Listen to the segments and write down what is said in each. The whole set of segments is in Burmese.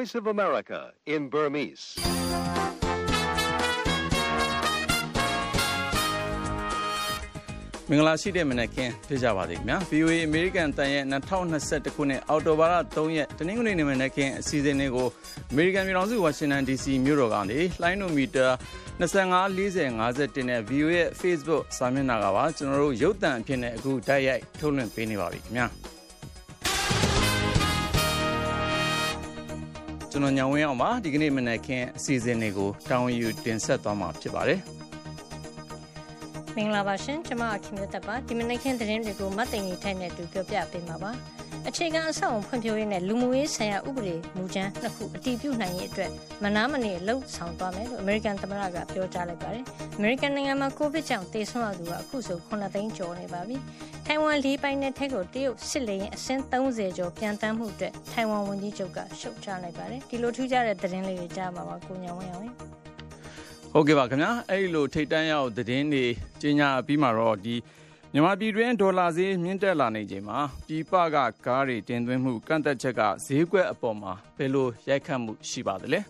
Voice of America in Burmese. မင်္ဂလာရှိတဲ့မနက်ခင်းဖြစ်ကြပါစေခင်ဗျာ VOA American တန်ရဲ့2021ခုနှစ်အောက်တိုဘာလ3ရက်တနင်္ဂနွေနေ့မနက်ခင်းအစီအစဉ်လေးကို American ပြည်ထောင်စု Washington DC မြို့တော်ကနေလိုင်းနိုမီတာ25 40 51နဲ့ VOA ရဲ့ Facebook စာမျက်နှာကပါကျွန်တော်တို့ရုပ်သံအဖြစ်နဲ့အခုတိုက်ရိုက်ထုတ်လွှင့်ပေးနေပါပြီခင်ဗျာ ကျွန်တော်ညောင်ဝင်းအောင်ပါဒီကနေ့မနက်ခင်းအစီအစဉ်လေးကိုတာဝန်ယူတင်ဆက်သွားမှာဖြစ်ပါတယ်မင်္ဂလာပါရှင်ကျွန်မအခင်မျိုးသက်ပါဒီမနေ့ခင်းသတင်းတွေကိုမတ်တင်ကြီးထိုင်နေတူပြောပြပေးမှာပါ အခြေခံအဆောက်အုံဖွံ့ဖြိုးရေးနဲ့လူမှုရေးဆိုင်ရာဥပဒေမူကြမ်းနှစ်ခုအတည်ပြုနိုင်ရေးအတွက်မနာမနေလှုပ်ဆောင်သွားမယ်လို့ American သမ္မတကပြောကြားလိုက်ပါတယ်။ American နိုင်ငံမှာကိုဗစ်ကြောင့်သေဆုံးရသူကအခုဆို9သိန်းကျော်နေပါပြီ။ထိုင်ဝမ်လေးပိုင်းနဲ့ထက်ကိုတရုတ်စစ်လေရင်အစင်း30ကျော်ပြန်တမ်းမှုအတွက်ထိုင်ဝမ်ဝန်ကြီးချုပ်ကရှုတ်ချလိုက်ပါတယ်။ဒီလိုထူးခြားတဲ့သတင်းလေးတွေကြားမှာပါကိုညောင်ဝင်းအောင်ဟုတ်ကဲ့ပါခင်ဗျာအဲ့လိုထိတ်တန်းရောက်သတင်းတွေကြီးညာပြီးမှတော့ဒီ မြန်မာပြည်တွင်း ဒေါ်လာဈေး မြင့်တက်လာနေချိန်မှာ ပြည်ပက ကားတွေတင်သွင်းမှု ကန့်သက်ချက်က ဈေးကွက်အပေါ်မှာ ဘယ်လိုရိုက်ခတ်မှု ရှိပါသလဲ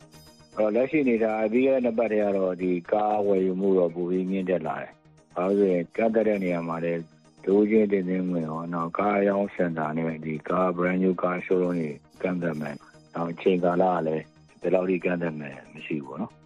။အော်လက်ရှိနေတာအပြီးရဲ့နှစ်ပတ်တည်းကတော့ဒီကားဝယ်ယူမှုတော့ပူပြီးမြင့်တက်လာတယ်။ဘာလို့လဲကန့်သက်တဲ့နေရာမှာလည်းဒိုးချင်း တင်သွင်းမှုရောနောက်ကားရောင်းစင်တာနဲ့ဒီကား brand new car showroom တွေ ကန့်သက်မယ်။နောက်ချိန်ကာလကလည်းဒီလောက်ထိ ကန့်သက်မယ် မရှိဘူးပေါ့နော်။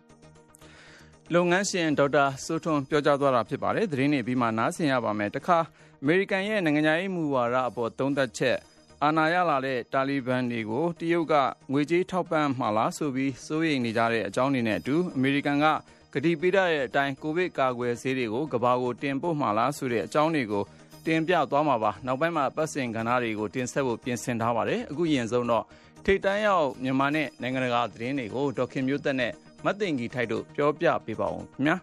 လုပ်ငန်းရှင်ဒေါက်တာစိုးထွန်းပြောကြားသွားတာဖြစ်ပါတယ်သတင်းတွေပြီးမှနားဆင်ရပါမယ်တခါအမေရိကန်ရဲ့နိုင်ငံရေးမူဝါဒအပေါ်သုံးသပ်ချက်အာဏာရလာတဲ့တာလီဘန်တွေကိုတရုတ်ကငွေကြေးထောက်ပံ့မှာလားဆိုပြီးစိုးရိမ်နေကြတဲ့အကြောင်းတွေနဲ့အတူအမေရိကန်ကကတိပေးတဲ့အတိုင်းကိုဗစ်ကာကွယ်ဆေးတွေကိုကဘာကိုတင်ပို့မှာလားဆိုတဲ့အကြောင်းတွေကိုတင်ပြသွားမှာပါနောက်ပိုင်းမှာပတ်စင်ကဏ္ဍတွေကိုတင်ဆက်ဖို့ပြင်ဆင်ထားပါတယ်အခုရင်ဆုံးတော့ထိတ်တန်းရောက်မြန်မာနဲ့နိုင်ငံတကာသတင်းတွေကိုဒေါက်ခင်မျိုးသက်နဲ့ မတ်တင်ကြီးထိုက်တို့ပြောပြပေးပါဦးခင်ဗျာ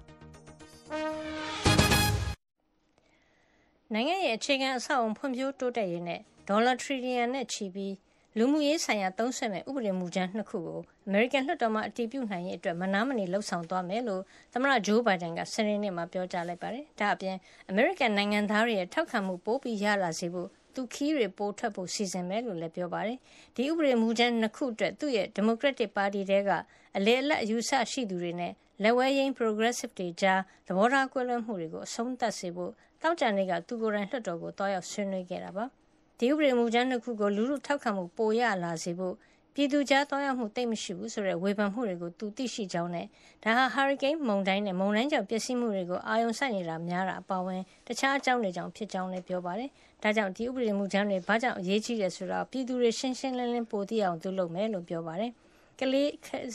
နိုင်ငံရဲ့အခြေခံအဆောက်အုံဖွံ့ဖြိုးတိုးတက်ရေးနဲ့ဒေါ်လာထရီလီယံနဲ့ချီပြီးလူမှုရေးဆိုင်ရာသုံးဆွဲမဲ့ဥပဒေမူကြမ်းနှစ်ခုကိုအမေရိကန်လွှတ်တော်မှအတည်ပြုနိုင်ရေးအတွက်မနားမနေလှုပ်ဆောင်သွားမယ်လို့သမ္မတဂျိုးဘိုင်ဒန်ကစနေနေ့မှာပြောကြားလိုက်ပါတယ်။ဒါအပြင်အမေရိကန်နိုင်ငံသားတွေရဲ့ထောက်ခံမှုပိုပြီးရလာစေဖို့ သူခီးတွေပိုထွက်ဖို့စီစဉ်မယ်လို့လည်းပြောပါတယ်။ဒီဥပဒေမူကြမ်းနှစ်ခုအတွက်သူ့ရဲ့ဒီမိုကရက်တစ်ပါတီတဲကအလေအလတ်အယူဆရှိသူတွေနဲ့လက်ဝဲရင်း progressive တွေကြားသဘောထားကွဲလွဲမှုတွေကိုအဆုံးသတ်စေဖို့တောက်ကြံတွေကသူကိုယ်တိုင်လွှတ်တော်ကိုတွားရောက်ဆွေးနွေးခဲ့တာပါ။ဒီဥပဒေမူကြမ်းနှစ်ခုကိုလူလူထောက်ခံမှုပိုရလာစေဖို့ ပြည်သူကြားတောင်းရမှုတိတ်မရှိဘူးဆိုတဲ့ဝေဖန်မှုတွေကိုသူသိရှိကြောင်းနဲ့ဒါဟာဟာရီကိန်းမုန်တိုင်းနဲ့မုန်တိုင်းကြောင့်ပျက်စီးမှုတွေကိုအာရုံစိုက်နေတာများတာအပါအဝင်တခြားအကြောင်းတွေကြောင့်ဖြစ်ကြောင်းလည်းပြောပါတယ်။ဒါကြောင့်ဒီဥပဒေမူကြမ်းတွေဘာကြောင့်အရေးကြီးတယ်ဆိုတာပြည်သူတွေရှင်းရှင်းလင်းလင်းပိုသိအောင်သူလုပ်မယ်လို့ပြောပါတယ်။ကလေး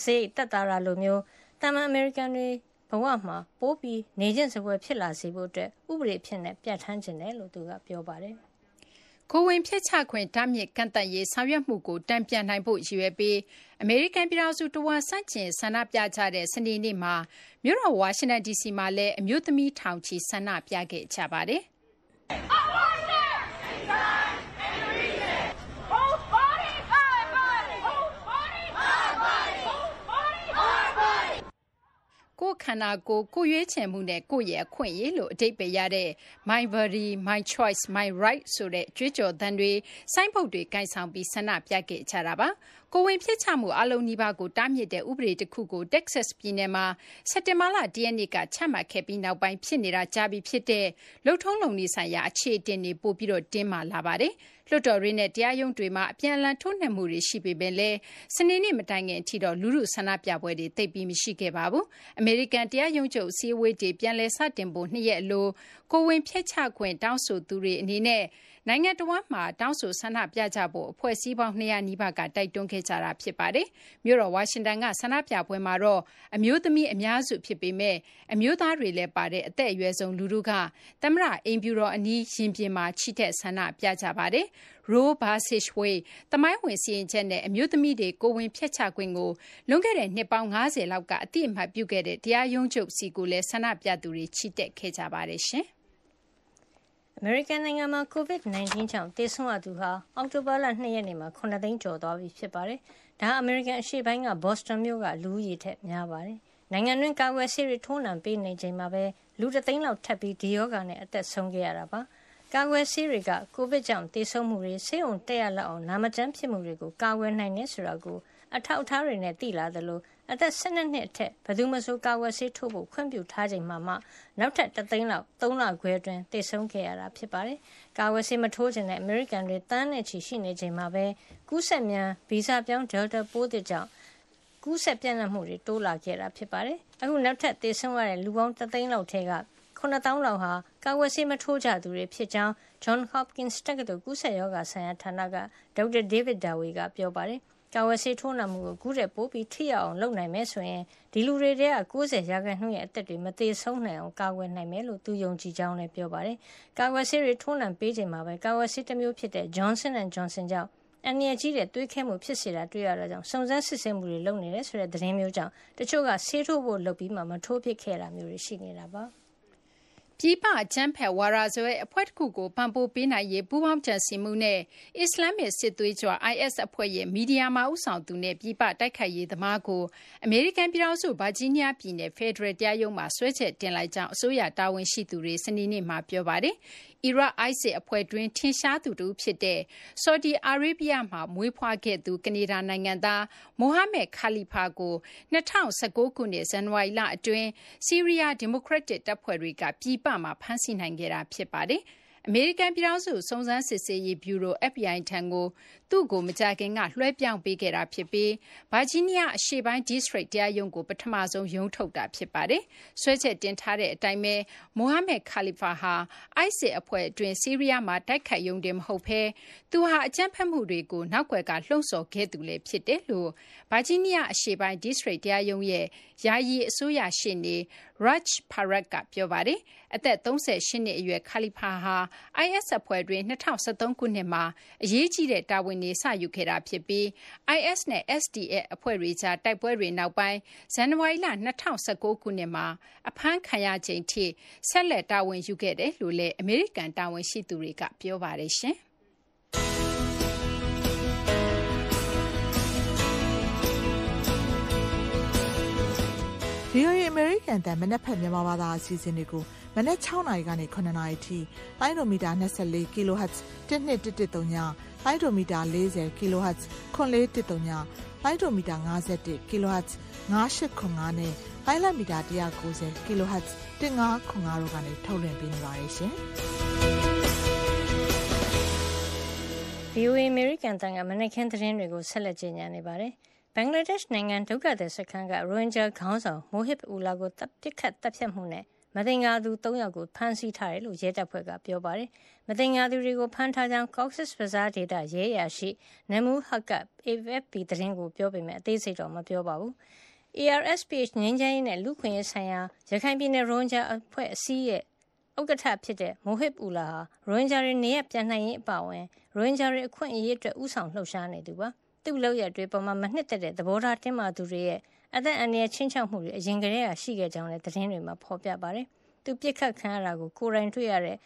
စိတ်တက်တာလိုမျိုးတာမန်အမေရိကန်တွေဘဝမှာပိုးပြီးနေကျင့်စပွဲဖြစ်လာစေဖို့အတွက်ဥပဒေဖြစ်နေပြဋ္ဌာန်းခြင်းတယ်လို့သူကပြောပါတယ်။ ကိုဝင်ဖြတ်ချခွင့် တားမြစ်ကန့်သတ်ရေး ဆောင်ရွက်မှုကိုတံပြန်နိုင်ဖို့ ရည်ရွယ်ပြီး အမေရိကန် ပြည်ထောင်စုတဝါဆန့်ကျင် ဆန္ဒပြကြတဲ့ စနေနေ့မှာ မြို့တော် ဝါရှင်တန်ဒီစီမှာလည်း အမျိုးသမီး ထောင်ချီ ဆန္ဒပြခဲ့ကြပါတယ်။ ကိုယ့်ခန္ဓာကိုယ် ကိုယ်ရွေးချယ်မှုနဲ့ ကိုယ့်ရဲ့ အခွင့်အရေးလို့ အဓိပ္ပါယ်ရတဲ့ My Body My Choice My Right ဆိုတဲ့ ကြွေးကြော်သံတွေ ဆိုင်းဘုတ်တွေ ကိုင်ဆောင်ပြီး ဆန္ဒပြခဲ့ကြတာပါ။ ကိုယ်ဝန်ဖျက်ချမှု အားလုံးနီးပါးကို တားမြစ်တဲ့ ဥပဒေတခုကို Texas ပြည်နယ်မှာ စက်တင်ဘာလ ၁ ရက်နေ့က ချမှတ်ခဲ့ပြီးနောက်ပိုင်း ဖြစ်နေတာ ကြာပြီဖြစ်တဲ့ လုပ်ထုံးလုပ်နည်းဆိုင်ရာ အခြေအတင်တွေ ပိုပြီး တင်းမာလာပါတယ်။လွှတ်တော်တွေနဲ့ တရားရုံးတွေမှာ အပြန်အလှန် ထိုးနှက်မှုတွေ ရှိပေမယ့်လည်း စနေနေ့ မတိုင်ခင်အထိတော့ လူထုဆန္ဒပြပွဲတွေ သိပ်ပြီး မရှိခဲ့ပါဘူး။အမေရိကန် တရားရုံးချုပ် အစည်းအဝေးတွေ ပြန်လည်စတင်ဖို့ ၂ ရက်အလို ကိုယ်ဝန်ဖျက်ချခွင့် တောင်းဆိုသူတွေအနေနဲ့ နိုင်ငံတဝန်းမှာ တောင်းဆိုဆန္ဒပြကြဖို့ အဖွဲ့အစည်းပေါင်း ၂၀၀ နီးပါးက တိုက်တွန်းခဲ့ကြတာ ဖြစ်ပါတယ်။မြို့တော်ဝါရှင်တန်က ဆန္ဒပြပွဲမှာတော့ အမျိုးသမီး အများစုဖြစ်ပေမယ့် အမျိုးသားတွေလည်းပါတဲ့ အသက်အရွယ်ဆုံးလူထုက သမ္မတအိမ်ဖြူတော်အနီး ရင်ပြင်မှာ ချီတက် ဆန္ဒပြကြပါတယ်။ Roe vs Wade သမိုင်းဝင် စီရင်ချက်နဲ့ အမျိုးသမီးတွေ ကိုယ်ဝန်ဖျက်ချခွင့်ကို လွန်ခဲ့တဲ့ နှစ်ပေါင်း ၅၀ လောက်က အသိအမှတ်ပြုခဲ့တဲ့ တရားရုံးချုပ်ဆီကိုလည်း ဆန္ဒပြသူတွေ ချီတက်ခဲ့ကြပါတယ်။အ မေရိကန်နိုင်ငံမှာ COVID-19 ကြောင့်သေဆုံးရသူဟာ အောက်တိုဘာလ ၂ ရက်နေ့မှာ ၇ သိန်းကျော်သွားပြီ ဖြစ်ပါတယ်။ဒါဟာ အမေရိကန်အရှေ့ပိုင်းက ဘော့စတွန်မြို့က လူဦးရေထက် များပါတယ်။နိုင်ငံတွင်း ကာကွယ်ဆေးတွေ ထိုးနှံပေးနေချိန်မှာပဲ လူတသိန်းလောက် ထပ်ပြီး ဒီရောဂါနဲ့ အသက်ဆုံးခဲ့ရတာပါ။ကာကွယ်ဆေးတွေက ကိုဗစ်ကြောင့် သေဆုံးမှုတွေ ဆေးရုံတက်ရလောက်အောင် နာမကျန်းဖြစ်မှုတွေကို ကာကွယ်နိုင်တယ်ဆိုတာကို အထောက်အထားတွေနဲ့ သိလာသလို အသက် ၁၂ နှစ်အထက် ဘယ်သူမဆို ကာကွယ်ဆေးထိုးဖို့ ခွင့်ပြုထားချိန်မှာမှ နောက်ထပ် တသိန်းလောက် ၃ လခွဲအတွင်း သေဆုံးခဲ့ရတာ ဖြစ်ပါတယ်။ကာကွယ်ဆေး မထိုးခြင်းနဲ့ အမေရိကန်တွေတန်းနဲ့ချီ ရှိနေချိန်မှာပဲ ကူးစက်မြန် ဗီဇပြောင်း Delta ပိုးသစ်ကြောင့် ကူးစက်ပြန့်နှံ့မှုတွေ တိုးလာခဲ့တာ ဖြစ်ပါတယ်။အခု နောက်ထပ် သေဆုံးရတဲ့ လူပေါင်း တသိန်းလောက်ထဲက9000လောက်ဟာ ကာကွယ်ဆေး မထိုးကြသူတွေ ဖြစ်ကြောင်း John Hopkins တက္ကသိုလ် ကူးစက်ရောဂါဆိုင်ရာဌာနက ဒေါက်တာ David Dawei က ပြောပါတယ်။ ကာဝယ်ဆေးထိုးနှံမှုကိုကူးတဲ့ပိုးပြီး ထိရောက်အောင် လုပ်နိုင်မယ်ဆိုရင် ဒီလူတွေတဲ့က90ရာခိုင်နှုန်းရဲ့ အသက်တွေ မသေးဆုံးနိုင်အောင် ကာကွယ်နိုင်မယ်လို့ သူယုံကြည်ကြောင်းလည်း ပြောပါတယ်။ကာကွယ်ဆေးတွေ ထိုးနှံပေးချိန်မှာပဲ ကာကွယ်ဆေးတစ်မျိုးဖြစ်တဲ့ Johnson Johnson ကြောင့် အန်ရကြီးတဲ့ သွေးခဲမှု ဖြစ်စေတာ တွေ့ရတာကြောင့် စုံစမ်းစစ်ဆေးမှုတွေ လုပ်နေတယ်ဆိုတဲ့ သတင်းမျိုးကြောင့် တချို့က ဆေးထိုးဖို့လုပ်ပြီးမှ မထိုးဖြစ်ခဲ့တာမျိုးတွေ ရှိနေတာပါ။ ပြည်ပ အကြမ်းဖက်ဝါဒစွဲ အဖွဲ့တခုကို ပံ့ပိုးပေးနိုင်ရေး ပူးပေါင်းကြံစည်မှုနဲ့ အစ္စလာမ္မစ် စစ်သွေးကြွ IS အဖွဲ့ရဲ့ မီဒီယာမှာ ဦးဆောင်သူနဲ့ ပြည်ပ တိုက်ခိုက်ရေးသမားကို အမေရိကန် ပြည်ထောင်စု ဗာဂျီးနီးယား ပြည်နယ် ဖယ်ဒရယ် တရားရုံးမှာ စွဲချက်တင်လိုက်ကြောင်း အစိုးရ တာဝန်ရှိသူတွေစနေနေ့မှာ ပြောပါတယ်။ အီရတ်အိုက်စစ်အဖွဲ့တွင်း ထင်ရှားသူတဦးဖြစ်တဲ့ ဆော်ဒီအာရေဗျမှာ မွေးဖွားခဲ့သူ ကနေဒါနိုင်ငံသားမိုဟာမက်ခါလီဖာကို ၂၀၁၉ ခုနှစ် ဇန်နဝါရီလအတွင်း ဆီးရီးယား ဒီမိုကရက်တစ် တပ်ဖွဲ့တွေက ပြည်ပမှာ ဖမ်းဆီးနိုင်ခဲ့တာ ဖြစ်ပါတယ်။အမေရိကန် ပြည်ထောင်စု စုံစမ်းစစ်ဆေးရေးဗျူရို FBI ထံကို သူ့ကို မကြာခင်က လွှဲပြောင်းပေးခဲ့တာဖြစ်ပြီး ဗာဂျီးနီးယား အရှေ့ပိုင်း District တရားရုံးကို ပထမဆုံး ရုံးထုတ်တာ ဖြစ်ပါတယ်။စွဲချက်တင်ထားတဲ့အတိုင်းပဲမိုဟာမက်ခါလီဖာဟာ ISIS အဖွဲ့အတွင်း ဆီးရီးယားမှာ တိုက်ခိုက်ရုံတင် မဟုတ်ဘဲ သူဟာ အကြမ်းဖက်မှုတွေကို နောက်ွယ်က လှုံ့ဆော်ခဲ့သူလည်း ဖြစ်တယ်လို့ ဗာဂျီးနီးယား အရှေ့ပိုင်း District တရားရုံးရဲ့ ယာယီ အစိုးရရှေ့နေ Raj Parak ကပြောပါတယ်။အသက်38နှစ်အရွယ်ခါလီဖာဟာ IS အဖွဲ့တွင်း ၂၀၁၃ ခုနှစ်မှာ အရေးကြီးတဲ့ တာဝန်တွေ စယူခဲ့တာဖြစ်ပြီး IS နဲ့ SDF အဖွဲ့တွေကြား တိုက်ပွဲတွေနောက်ပိုင်း ဇန်နဝါရီလ ၂၀၁၉ ခုနှစ်မှာ အဖမ်းခံရချိန်ထိ ဆက်လက် တာဝန်ယူခဲ့တယ်လို့လည်း အမေရိကန် တာဝန်ရှိသူတွေက ပြောပါတယ်။ VOA အမေရိကန်တန်မနက်ဖက်မြန်မာဘာသာအစီအစဉ်တွေကို မနက်6နာရီကနေ9နာရီထိလိုင်းဒိုမီတာ 24 kHz 1213ည လိုင်းဒိုမီတာ40 kHz 9413ညလိုင်းဒိုမီတာ51 kHz 9895နဲ့လိုင်းလမီတာ190 kHz 1505တို့ကနေထုတ်လွှင့်ပေးနေပါတယ်ရှင်။ VOA American တန်ကမနက်ခင်းသတင်းတွေကိုဆက်လက်ကြီးညာနေပါတယ်။ဘင်္ဂလားဒေ့ရှ်နိုင်ငံဒုက္ခသည်စခန်းကရိုဟင်ဂျာခေါင်းဆောင်မိုဟစ်အူလာကိုပစ်ခတ်သတ်ဖြတ်မှုနဲ့ မသင်္ကာသူ၃ယောက်ကိုဖမ်းဆီးထားတယ်လို့ရဲတပ်ဖွဲ့ကပြောပါတယ်။မသင်္ကာသူတွေကိုဖမ်းထားကြောင်း Cox's Bazar ဒေသရဲအရာရှိ Namul Haq က AFP သတင်းကိုပြောပေမယ့်အသေးစိတ်တော့မပြောပါဘူး။ ARSPH ငြိမ်းချမ်းရေးနဲ့လူ့အခွင့်အရေးဆိုင်ရာရခိုင်ပြည်နယ်ရိုဟင်ဂျာအဖွဲ့အစည်းရဲ့ဥက္ကဋ္ဌဖြစ်တဲ့မိုဟစ်အူလာဟာရိုဟင်ဂျာတွေနေရပ်ပြန်နိုင်ရေးအပါအဝင်ရိုဟင်ဂျာတွေအခွင့်အရေးအတွက်ဦးဆောင်လှုပ်ရှားနေသူပါ။သူ့လုပ်ရပ်တွေပေါ်မှာမနှစ်သက်တဲ့သဘောထားတင်းမာသူတွေရဲ့ အသက်အန္တရာယ်ချင်းချောက်မှုတွေအရင်ကတည်းကရှိခဲ့ကြောင်းလည်းသတင်းတွေမှာဖော်ပြပါတယ်။သူပြစ်ခတ်ခံရတာကိုကိုယ်တိုင်တွေ့ရတဲ့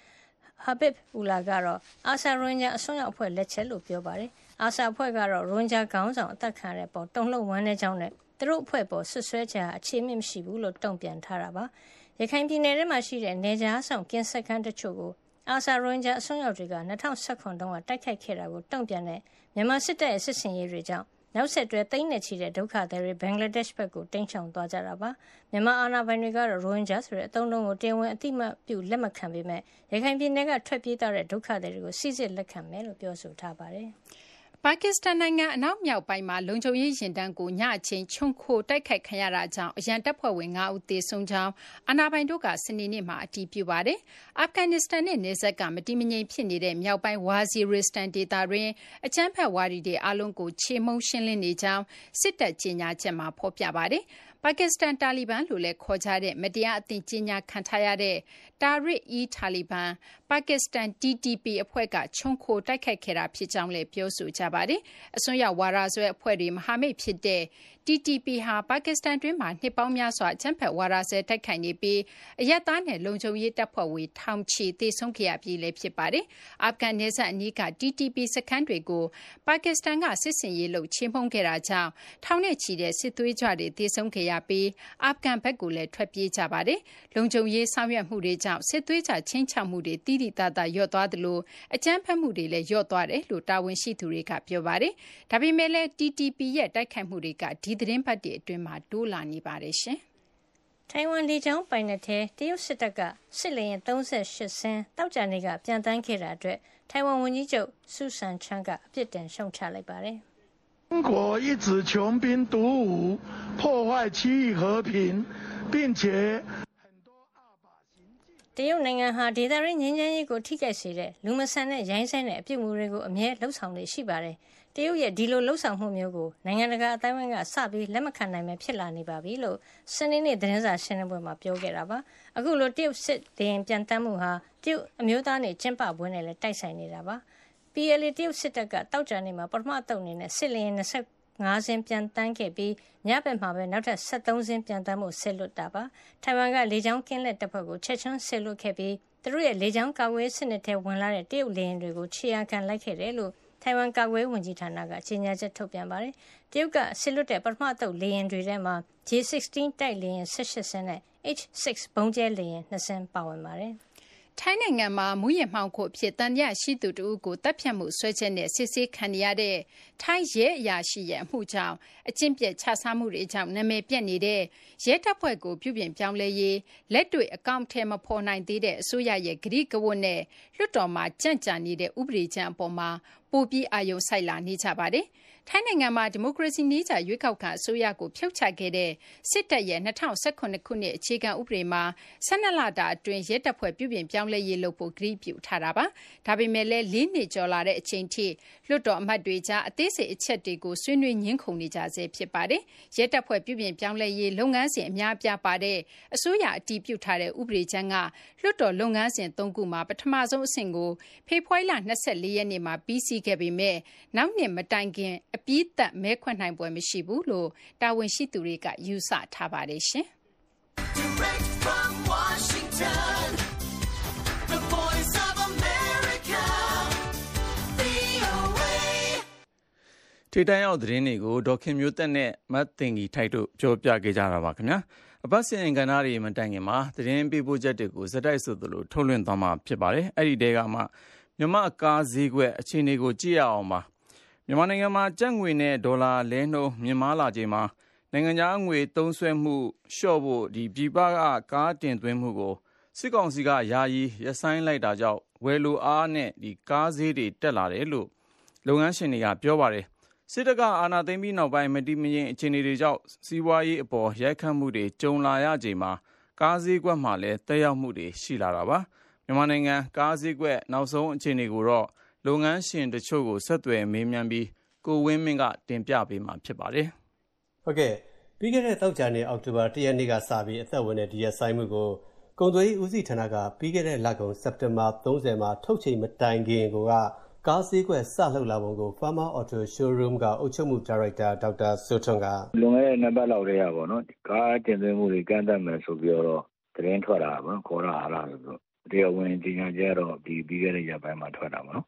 Habib Ullah ကတော့အာဆာရိုဟင်ဂျာအစွန်းရောက်အဖွဲ့လက်ချက်လို့ပြောပါတယ်။အာဆာအဖွဲ့ကတော့ရိုဟင်ဂျာခေါင်းဆောင်အသက်ခံရတဲ့ပေါ်တုံ့လှုပ်ဝမ်းနေကြောင်းနဲ့သူတို့အဖွဲ့ပေါ်ဆွဆွဲချာအခြေမြင့်မရှိဘူးလို့တုံ့ပြန်ထားတာပါ။ရခိုင်ပြည်နယ်ထဲမှာရှိတဲ့နေကြားဆောင်ကင်းစက်ခန်းတချို့ကိုအာဆာရိုဟင်ဂျာအစွန်းရောက်တွေက2019တုန်းကတိုက်ခိုက်ခဲ့တာကိုတုံ့ပြန်တဲ့မြန်မာစစ်တပ်ရဲ့စစ်ဆင်ရေးတွေကြောင့် နောက်ဆက်တွဲ သိန်းနဲ့ချီတဲ့ ဒုက္ခသည်တွေ ဘင်္ဂလားဒေ့ရှ်ဘက်ကို တိမ်းရှောင်သွားကြတာပါ မြန်မာအာဏာပိုင်တွေကတော့ ရိုဟင်ဂျာဆိုတဲ့ အသုံးအနှုန်းကို တရားဝင် အသိမှတ်ပြု လက်မခံပေမဲ့ရခိုင်ပြည်နယ်က ထွက်ပြေးသွားတဲ့ ဒုက္ခသည်တွေကိုစစ်စစ်လက်ခံမယ်လို့ ပြောဆိုထားပါတယ်။ ပါကစ္စတန်နိုင်ငံ အနောက်မြောက်ပိုင်းမှာ လုံခြုံရေးယာဉ်တန်းကို ညအချိန် ခြုံခိုတိုက်ခိုက်ခံရတာကြောင့် အရန်တပ်ဖွဲ့ဝင် ၅ ဦး သေဆုံးကြောင်း အာဏာပိုင်တို့က စနေနေ့မှာ အတည်ပြုပါတယ်။အာဖဂန်နစ္စတန်နဲ့ နယ်စပ်က မတည်မငြိမ်ဖြစ်နေတဲ့ မြောက်ပိုင်းဝါဇီရစ္စတန်ဒေသတွင်း အကြမ်းဖက်ဝါဒီတွေ အားလုံးကို ချေမှုန်းရှင်းလင်းနေကြောင်း စစ်တပ် ကြေညာချက်မှာ ဖော်ပြပါတယ်။ ပါကစ္စတန် တာလီဘန်လို့လည်း ခေါ်ကြတဲ့ မတရားအသင်း ကြေညာခံထားရတဲ့တာရစ်အီတာလီဘန်ပါကစ္စတန် TTP အဖွဲ့က ခြုံခိုတိုက်ခိုက်ခဲ့တာ ဖြစ်ကြောင်းလည်း ပြောဆိုကြပါတယ်။အစွန်းရောက် ဝါဒစွဲအဖွဲ့တွေ မဟာမိတ်ဖြစ်တဲ့ TTP ဟာ ပါကစ္စတန်တွင်းမှာ နှစ်ပေါင်းများစွာ အကြမ်းဖက်ဝါဒစွဲ တိုက်ခိုက်နေပြီး အရပ်သားနဲ့ လုံခြုံရေးတပ်ဖွဲ့ဝင် ထောင်ချီ သေဆုံးခဲ့ရပြီးလည်း ဖြစ်ပါတယ်။အာဖဂန်နယ်စပ်အနီးက TTP စခန်းတွေကို ပါကစ္စတန်က စစ်ဆင်ရေးလုပ် ချေမှုန်းခဲ့တာကြောင့် ထောင်နဲ့ချီတဲ့ စစ်သွေးကြွတွေ သေဆုံးခဲ့ရပြီး အာဖဂန်ဘက်ကိုလည်း ထွက်ပြေးကြပါတယ်။လုံခြုံရေးဆောင်ရွက်မှုတွေကြောင့် စစ်သွေးကြချင်းချောက်မှုတွေတိတိတသာ လျော့သွားသလို အကြမ်းဖက်မှုတွေလည်း လျော့သွားတယ်လို့ တာဝန်ရှိသူတွေက ပြောပါတယ်။ဒါပေမဲ့လည်း TTP ရဲ့ တိုက်ခိုက်မှုတွေက ဒီသတင်းပတ်တွေအတွင်းမှာ တိုးလာနေပါတယ်ရှင်။ထိုင်ဝမ်လေကြောင်းပိုင်နက်ထဲ တရုတ်စစ်တပ်က စစ်လေယာဉ် ၃၈ စင်း သောကြာနေ့က ပျံသန်းခဲ့တာအတွက် ထိုင်ဝမ်ဝန်ကြီးချုပ် Su Tseng-chang က အပြစ်တင်ရှုတ်ချလိုက်ပါတယ်။“တရုတ်နိုင်ငံဟာ ဒေသတွင်း ငြိမ်းချမ်းရေးကို ထိခိုက်စေတဲ့ လူမဆန်တဲ့ ရိုင်းစိုင်းတဲ့ အပြုအမူတွေကို အမြဲလုပ်ဆောင်လေ့ရှိပါတယ်။ တရုတ်ရဲ့ဒီလိုလှုပ်ဆောင်မှုမျိုးကို နိုင်ငံတကာအတိုင်းအဝိုင်းက စပြီး လက်မခံနိုင်ပဲဖြစ်လာနေပါပြီလို့ စနေနေ့ သတင်းစာရှင်းလင်းပွဲမှာ ပြောခဲ့တာပါ။အခုလို တရုတ်စစ်တင်ပြန်တမ်းမှုဟာ တရုတ်အမျိုးသားနေကျင်းပပွဲနဲ့လည်း တိုက်ဆိုင်နေတာပါ။ PLA တရုတ်စစ်တပ်ကတောက်ကြနေမှာ ပထမတုံနေနဲ့ စစ်လင်း25စင်းပြန်တန်းခဲ့ပြီး ညဘက်မှာပဲ နောက်ထပ်73စင်းပြန်တန်းမှုဆစ်လွတ်တာပါ ထိုင်ဝမ်က လေကြောင်းကင်းလက်တပ်ဖွဲ့ကို ချက်ချင်းဆစ်လွတ်ခဲ့ပြီး သူတို့ရဲ့ လေကြောင်းကာကွယ်စနစ်ထဲ ဝင်လာတဲ့ တရုတ်လေယာဉ်တွေကို ခြေရာခံလိုက်ခဲ့တယ်လို့ ထိုင်ဝမ်ကာကွယ်ဝန်ကြီးဌာနကကြေညာချက်ထုတ်ပြန်ပါတယ်တရုတ်ကဆစ်လွတ်တဲ့ပထမတုပ်လေယာဉ်တွေထဲမှာ J16 တိုက်လေယာဉ်18စင်းနဲ့ H6 ဘုံကျဲလေယာဉ်2စင်းပါဝင်ပါတယ်ထိုင်းနိုင်ငံမှာမူးယစ်မှောင်ခိုအဖြစ်သံသယရှိသူတဦးကိုသတ်ဖြတ်မှုစွဲချက်နဲ့စစ်ဆေးခံနေရတဲ့ထိုင်းရဲအရာရှိရဲ့အမှုကြောင့်အကျင့်ပျက်ခြစားမှုတွေကြောင့်နာမည်ပျက်နေတဲ့ရဲတပ်ဖွဲ့ကိုပြုပြင်ပြောင်းလဲရေးလက်တွေ့အကောင်အထည်မဖော်နိုင်သေးတဲ့အစိုးရရဲ့ကတိကဝတ်နဲ့လွှတ်တော်မှာကြန့်ကြာနေတဲ့ဥပဒေကြမ်းအပေါ်မှာ ပိုပြီး အာရုံစိုက်လာနေကြပါတယ်။ ထိုင်းနိုင်ငံမှာ ဒီမိုကရေစီနည်းကျ ရွေးကောက်ခံအစိုးရကို ဖြုတ်ချခဲ့တဲ့ စစ်တပ်ရဲ့ ၂၀၁၇ ခုနှစ် အခြေခံဥပဒေမှာ ၁၂ လတာအတွင်း ရဲတပ်ဖွဲ့ ပြုပြင်ပြောင်းလဲရေးလုပ်ဖို့ ကတိပြုထားတာပါ။ဒါပေမဲ့လည်း ၄ နှစ်ကျော်လာတဲ့အချိန်ထိ လွှတ်တော်အမတ်တွေကြား အသေးစိတ်အချက်တွေကို ဆွေးနွေး ငြင်းခုန်နေကြဆဲ ဖြစ်ပါတယ်။ရဲတပ်ဖွဲ့ ပြုပြင်ပြောင်းလဲရေး လုပ်ငန်းစဉ် အများအပြားပါတဲ့ အစိုးရအတည်ပြုထားတဲ့ ဥပဒေကြမ်းက လွှတ်တော်လုပ်ငန်းစဉ် ၃ ခုမှာ ပထမဆုံးအဆင့်ကို ဖေဖော်ဝါရီလ ၂၄ ရက်နေ့မှာ ပြီးစီးခဲ့ပေမဲ့နောက်နှစ်မတိုင်ခင်အပြီးသတ်မဲခွဲနိုင်ပွဲမရှိဘူးလို့တာဝန်ရှိသူတွေကယူဆထားပါတယ်ရှင်။ထိတန်းရောက်သတင်းတွေကိုဒေါခင်မျိုးသက်နဲ့မတ်တင်ကြီးထိုက်တို့ပြောပြခဲ့ကြတာပါခင်ဗျာအပတ်စဉ်ကဏ္ဍတွေမတိုင်ခင်မှာသတင်းပေးပို့ချက်တွေကိုစတိုက်ဆိုသလိုထုတ်လွှင့်သွားမှာဖြစ်ပါတယ်အဲ့ဒီတဲကမှမြမအကားဈေးကွက်အခြေအနေကိုကြည့်ရအောင်ပါ မြန်မာနိုင်ငံမှာ ကျပ်ငွေနဲ့ ဒေါ်လာလဲနှုန်း မြင့်မားလာချိန်မှာ နိုင်ငံခြားငွေသုံးစွဲမှု လျှော့ဖို့ ပြည်ပက ကားတင်သွင်းမှုကို စစ်ကောင်စီက ယာယီရပ်ဆိုင်းလိုက်တာကြောင့် ဝယ်လိုအားနဲ့ ကားဈေးတွေ တက်လာတယ်လို့ လုပ်ငန်းရှင်တွေက ပြောပါတယ်။စစ်တပ်က အာဏာသိမ်းပြီးနောက်ပိုင်း မတည်မငြိမ် အခြေအနေတွေကြောင့် စီးပွားရေးအပေါ် ရိုက်ခတ်မှုတွေ ကြုံလာရချိန်မှာ ကားဈေးကွက်မှာလည်း သက်ရောက်မှုတွေ ရှိလာတာပါ။မြန်မာနိုင်ငံ ကားဈေးကွက် နောက်ဆုံးအခြေအနေကိုတော့ လုပ်ငန်းရှင်တချို့ကိုဆက်သွယ်မေးမြန်းပြီး ကိုဝင်းမင်းက တင်ပြပေးမှာဖြစ်ပါတယ်။ဟုတ်ကဲ့ ပြီးခဲ့တဲ့တောက်ကြနေအောက်တိုဘာ ၁ ရက်နေ့ကစပြီး အသက်ဝင်တဲ့ ဒီရက်ဆိုင်မှုကို ကုန်သွယ်ရေးဦးစီးဌာနက ပြီးခဲ့တဲ့လကုန် စက်တင်ဘာ30မှာ ထုတ်ချိန်မတိုင်ခင်ကကားစည်းကွက် စလှုပ်လာပုံကို Farmer Auto Showroom က အုပ်ချုပ်မှုဒါရိုက်တာ ဒေါက်တာစိုးထွန်းက လွန်ခဲ့တဲ့နှစ်ပတ်လောက်တည်းကပေါ့နော် ကားတင်သွင်းမှုတွေ ကန့်သတ်မယ်ဆိုပြီးတော့ သတင်းထွက်လာပါခေါ်ရဟာလားဆိုတော့ တရားဝင်ကြီးညာကြတော့ဒီပြီးခဲ့တဲ့ရက်ပိုင်းမှာ ထွက်တာပေါ့နော်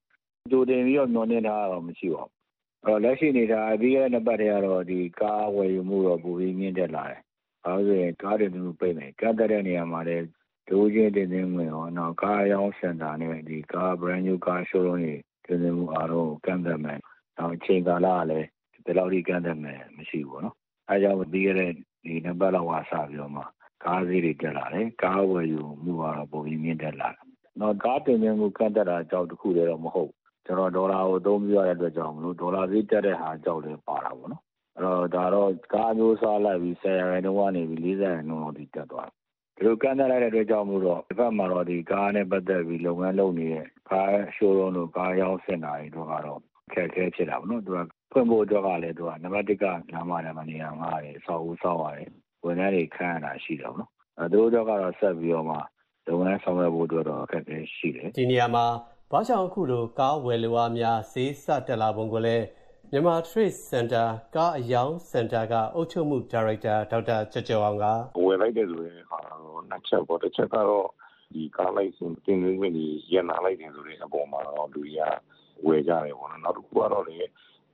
ကြိုတင်ပြီးတော့ မျှော်လင့်ထားတာတော့ မရှိပါဘူး။အဲ့တော့လက်ရှိအနေအထားပြီးခဲ့တဲ့နှစ်ပတ်ထဲကတော့ဒီကားဝယ်ယူမှုတော့ ပိုပြီးမြင့်တက်လာတယ်။ဘာလို့လဲဆိုရင် ကားတင်သွင်းမှု ပိတ်မယ်။ကန့်သတ်တဲ့နေရာမှာလည်း တဦးချင်းတင်သွင်းခွင့်ရောနောက်ကားအရောင်းစင်တာနဲ့ဒီကား brand new car showroom တွေ တင်သွင်းမှုအားလုံးကို ကန့်သတ်မယ်။နောက် အချိန်ကာလကလည်း ဘယ်လောက်ထိ ကန့်သတ်မယ် မရှိဘူးပေါ့နော်။အဲဒါကြောင့် ပြီးခဲ့တဲ့ဒီနှစ်ပတ်လောက်ကစပြီးတော့မှ ကားဈေးတွေ တက်လာတယ်။ကားဝယ်ယူမှုကတော့ ပိုပြီးမြင့်တက်လာတယ်။နောက်ကားတင်သွင်းမှု ကန့်သတ်တာကြောင့်တခုတည်းတော့ မဟုတ်ဘူး ကျွန်တော်ဒေါ်လာကိုအသုံးပြုရတဲ့အတွက်ကြောင့်မလို့ဒေါ်လာဈေးတက်တဲ့ဟာကြောက်လည်းပါတာပေါ့နော်အဲ့တော့ဒါတော့ကားမျိုးစားလိုက်ပြီး10ရာခိုင်နှုန်းကနေပြီး40ရာခိုင်နှုန်းလောက်ထိတက်သွားတယ်ဒီလိုကန့်သတ်လိုက်တဲ့အတွက်ကြောင့်မို့တော့ဒီဘက်မှာတော့ဒီကားနဲ့ပတ်သက်ပြီးလုပ်ငန်းလုပ်နေတဲ့ကားရှိုးရုံးတို့ကားရောင်းစင်တာတွေတော့ကတော့ခက်ခဲဖြစ်တာပေါ့နော်သူကဖွင့်ဖို့အတွက်ကလည်းသူကနံပါတ်1ကနားမှာလည်းမနေရမှာတယ်စောက်ဦးစောက်ရတယ်ဝန်ထမ်းတွေခန့်ရတာရှိတယ်ပေါ့နော်အဲသူတို့ကတော့ဆက်ပြီးတော့မှလုပ်ငန်းဆောင်ရွက်ဖို့အတွက်တော့အခက်အခဲရှိတယ်ဒီနေရာမှာ ဘာကြောင့်အခုလို ကားဝယ်လိုအားများ ဈေးစတက်လာပုံကိုလည်းမြန်မာ Trade Center ကားအယောင်းစင်တာက အုပ်ချုပ်မှုဒါရိုက်တာ ဒေါက်တာကျော်ကျော်အောင်က ဝယ်လိုက်တဲ့ဆိုရင်ဟာတော့ နှစ်ချက်ပေါ့တစ်ချက်ကတော့ ဒီကားလိုက်စင် တင်သွင်းခွင့်ကြီးရန်နာလိုက်တယ်ဆိုတဲ့အပေါ်မှာတော့ လူကြီးကဝယ်ကြတယ်ပေါ့နော် နောက်တစ်ခုကတော့လေ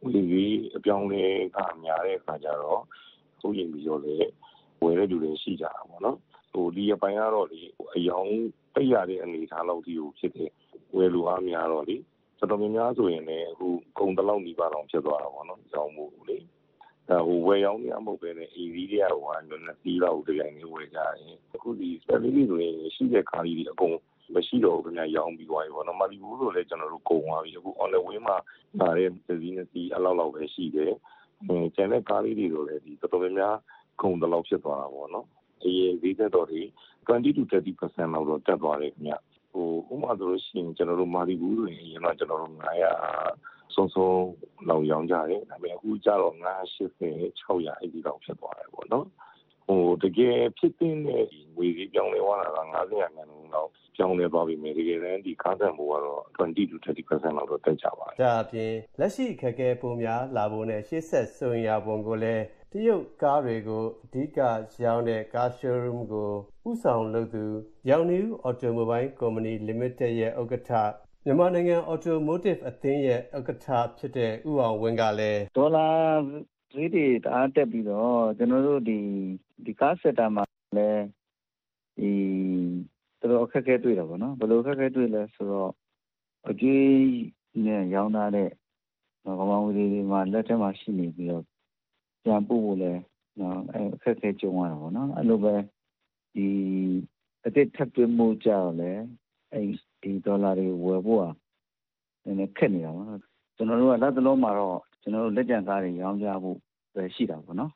ဝီဝီအပြောင်းလဲက များတဲ့အခါကျတော့ဟုတ်ရင်ပြီးတော့လေဝယ်တဲ့လူတွေရှိကြတာပေါ့နော် ဟိုဒီအပိုင်းကတော့လေအယောင်ပိတ်ရတဲ့ အနေအထားလောက်ဒီကို ဖြစ်တယ် ဝယ်လူအားများတော့လေ တော်တော်များများဆိုရင်လည်းအခုကုံတလောက်နီးပါတော့ဖြစ်သွားတာပေါ့နော်ကြောင်းမှုလေဒါဟိုဝယ်ရောင်းများ မဟုတ်ပဲနဲ့ EV တွေကဟိုဟာလည်းတီးတော့ဒီတိုင်းလေးဝယ်ကြရင်အခုဒီ spelling တွေဆိုရင် ရှိတဲ့ကားကြီးတွေ အကုန်မရှိတော့ဘူးခင်ဗျ ရောင်းပြီးသွားပြီပေါ့နော်မလီဘူးဆိုလည်းကျွန်တော်တို့ကုန်သွားပြီ အခု on the way မှာဒါတဲ့ဒီနေ့စီအလောက်လောက်ပဲ ရှိတယ်အဲကျန်တဲ့ကားလေးတွေတော့လည်းဒီတော်တော်များများ ကုန်တလောက် ဖြစ်သွားတာပေါ့နော် အရင်ဈေးသက်တော်တွေ 20 to 30%လောက်တော့ တက်သွားတယ်ခင်ဗျဟိုဥပမာဆိုလို့ရှိရင် ကျွန်တော်တို့ မာလီဘူးဆိုရင် အရင်ကကျွန်တော်တို့900စုံစုံလောက် ရောင်းကြတယ် ဒါပေမဲ့ အခုကျတော့980 600အဲ့ဒီလောက် ဖြစ်သွားတယ်ပေါ့နော်ဟိုတကယ်ဖြစ်တဲ့ ငွေကြီးပြောင်းလဲသွားတာက90ရာခိုင်နှုန်းလောက် ပြောင်းလဲသွားပြီမယ်တကယ်တမ်း ဒီကားတန်ဖို့ကတော့ 20 to 30%လောက်တော့ တက်ကြပါတယ် ဒါအပြင် လက်ရှိခက်ခဲပုံများလာဖို့နဲ့ ရှေ့ဆက်ဆိုရင်ရပုံကိုလည်း တရုတ်ကားတွေကိုအဓိကရောင်းတဲ့ကား showroom ကိုဥဆောင်လုပ်သူရောင်နီဦး Automobile Company Limited ရဲ့ဥက္ကဋ္ဌမြန်မာနိုင်ငံ Automotive အသင်းရဲ့ဥက္ကဋ္ဌဖြစ်တဲ့ဥအောင်ဝင်းကလည်းဒေါ်လာဈေးတွေတအားတက်ပြီးတော့ကျွန်တော်တို့ဒီဒီကားစက်တာမှာလည်းဒီတော်တော်အခက်အခဲတွေ့တာပေါ့နော်ဘယ်လိုအခက်အခဲတွေ့လဲဆိုတော့အကျွေးနဲ့ရောင်းထားတဲ့ကမောင်ဝီတွေမှာလက်ထက်မှာရှိနေပြီးတော့ ပြန်ပို့ဖို့လည်းနော်အဲအခက်အခဲကြုံရတာပေါ့နော် အဲ့လိုပဲဒီအတိတ်ထပ်သွင်းမှုကြောင့်လည်းအဲ့ဒီဒေါ်လာတွေဝယ်ဖို့อ่ะနည်းနည်းခက်နေတာပေါ့နော် ကျွန်တော်တို့ကလက်သလုံးမှာတော့ကျွန်တော်တို့လက်ကျန်ကားတွေ ရောင်းကြဖို့ပဲရှိတာပေါ့နော်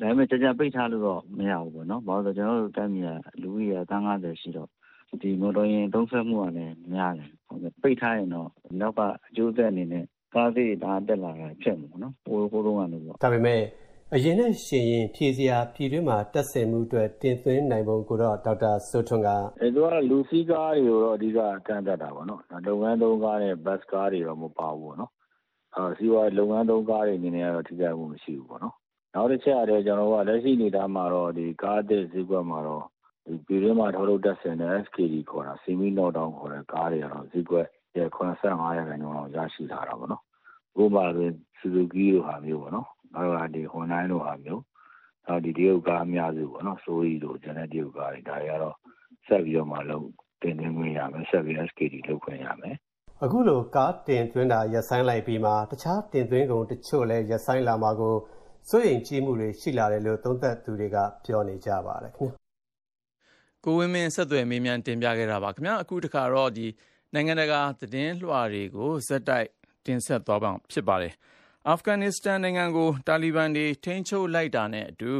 ဒါပေမဲ့ ကြာကြာပိတ်ထားလို့တော့ မရဘူးပေါ့နော် ဘာလို့လဲကျွန်တော်တို့တိုင်းပြည်က လူကြီးကတန်း90ရှိတော့ဒီမော်တော်ယာဉ်သုံးဆွဲမှုကလည်း များတယ်ဟုတ်ကဲ့ပိတ်ထားရင်တော့ နောက်ကအကျိုးသက်အနေနဲ့ ကားသေးဒါတက်လာတာဖြစ်မှာနော်ဟိုဟိုတုန်းကလို့ပေါ့ဒါပေမဲ့အရင်နဲ့ရှင်ရင်ဖြည့်စရာပြည်တွင်းမှာတက်ဆင်မှုအတွက်တင်သွင်းနိုင်ပုံကိုတော့ဒေါက်တာစိုးထွန်းကအဲသူကလူစီးကားတွေကိုတော့အဓိကကန့်သက်တာပေါ့နော်လုပ်ငန်းသုံးကားနဲ့ဘတ်ကားတွေတော့မပါဘူးပေါ့နော်အဲစီးပွားလုပ်ငန်းသုံးကားတွေအနေနဲ့ကတော့ထိခိုက်မှုမရှိဘူးပေါ့နော်နောက်တစ်ချက်ရတယ်ကျွန်တော်ကလက်ရှိအနေအထားမှာတော့ဒီကားတဲ့ဈေးကွက်မှာတော့ဒီပြည်တွင်းမှာထုတ်လုပ်တက်ဆင်တဲ့ SKD ခေါ်တာ semi knock down ခေါ်တဲ့ကားတွေကတော့ဈေးကွက်ရဲ့85ရာခိုင်နှုန်းလောက်ရရှိလာတာပေါ့နော် ဥပမာဆို Suzuki တို့ဟာမျိုးပေါ့နော်နောက်ကဒီ Hyundai တို့ဟာမျိုးနောက်ဒီတရုတ်ကားအများစုပေါ့နော်ဆိုရီတို့ကျန်တဲ့တရုတ်ကားတွေဒါတွေကတော့ဆက်ပြီးတော့မှလုံးတင်သွင်းခွင့်ရမယ်ဆက်ပြီး SKD လုပ်ခွင့်ရမယ်အခုလိုကားတင်သွင်းတာရပ်ဆိုင်းလိုက်ပြီးမှတခြားတင်သွင်းကုန်တချို့လည်းရပ်ဆိုင်းလာမှာကိုစိုးရိမ်ကြီးမှုတွေရှိလာတယ်လို့သုံးသပ်သူတွေကပြောနေကြပါတယ်ခင်ဗျာကိုဝင်းမင်းဆက်သွယ်မေးမြန်းတင်ပြခဲ့တာပါခင်ဗျာအခုတခါတော့ဒီနိုင်ငံတကာသတင်းလွှာတွေကိုဇက်တိုက် တင်ဆက်သွားပါဖြစ်ပါတယ် အာဖဂန်နစ္စတန်နိုင်ငံကို တာလီဘန်တွေ ထိန်းချုပ်လိုက်တာနဲ့အတူ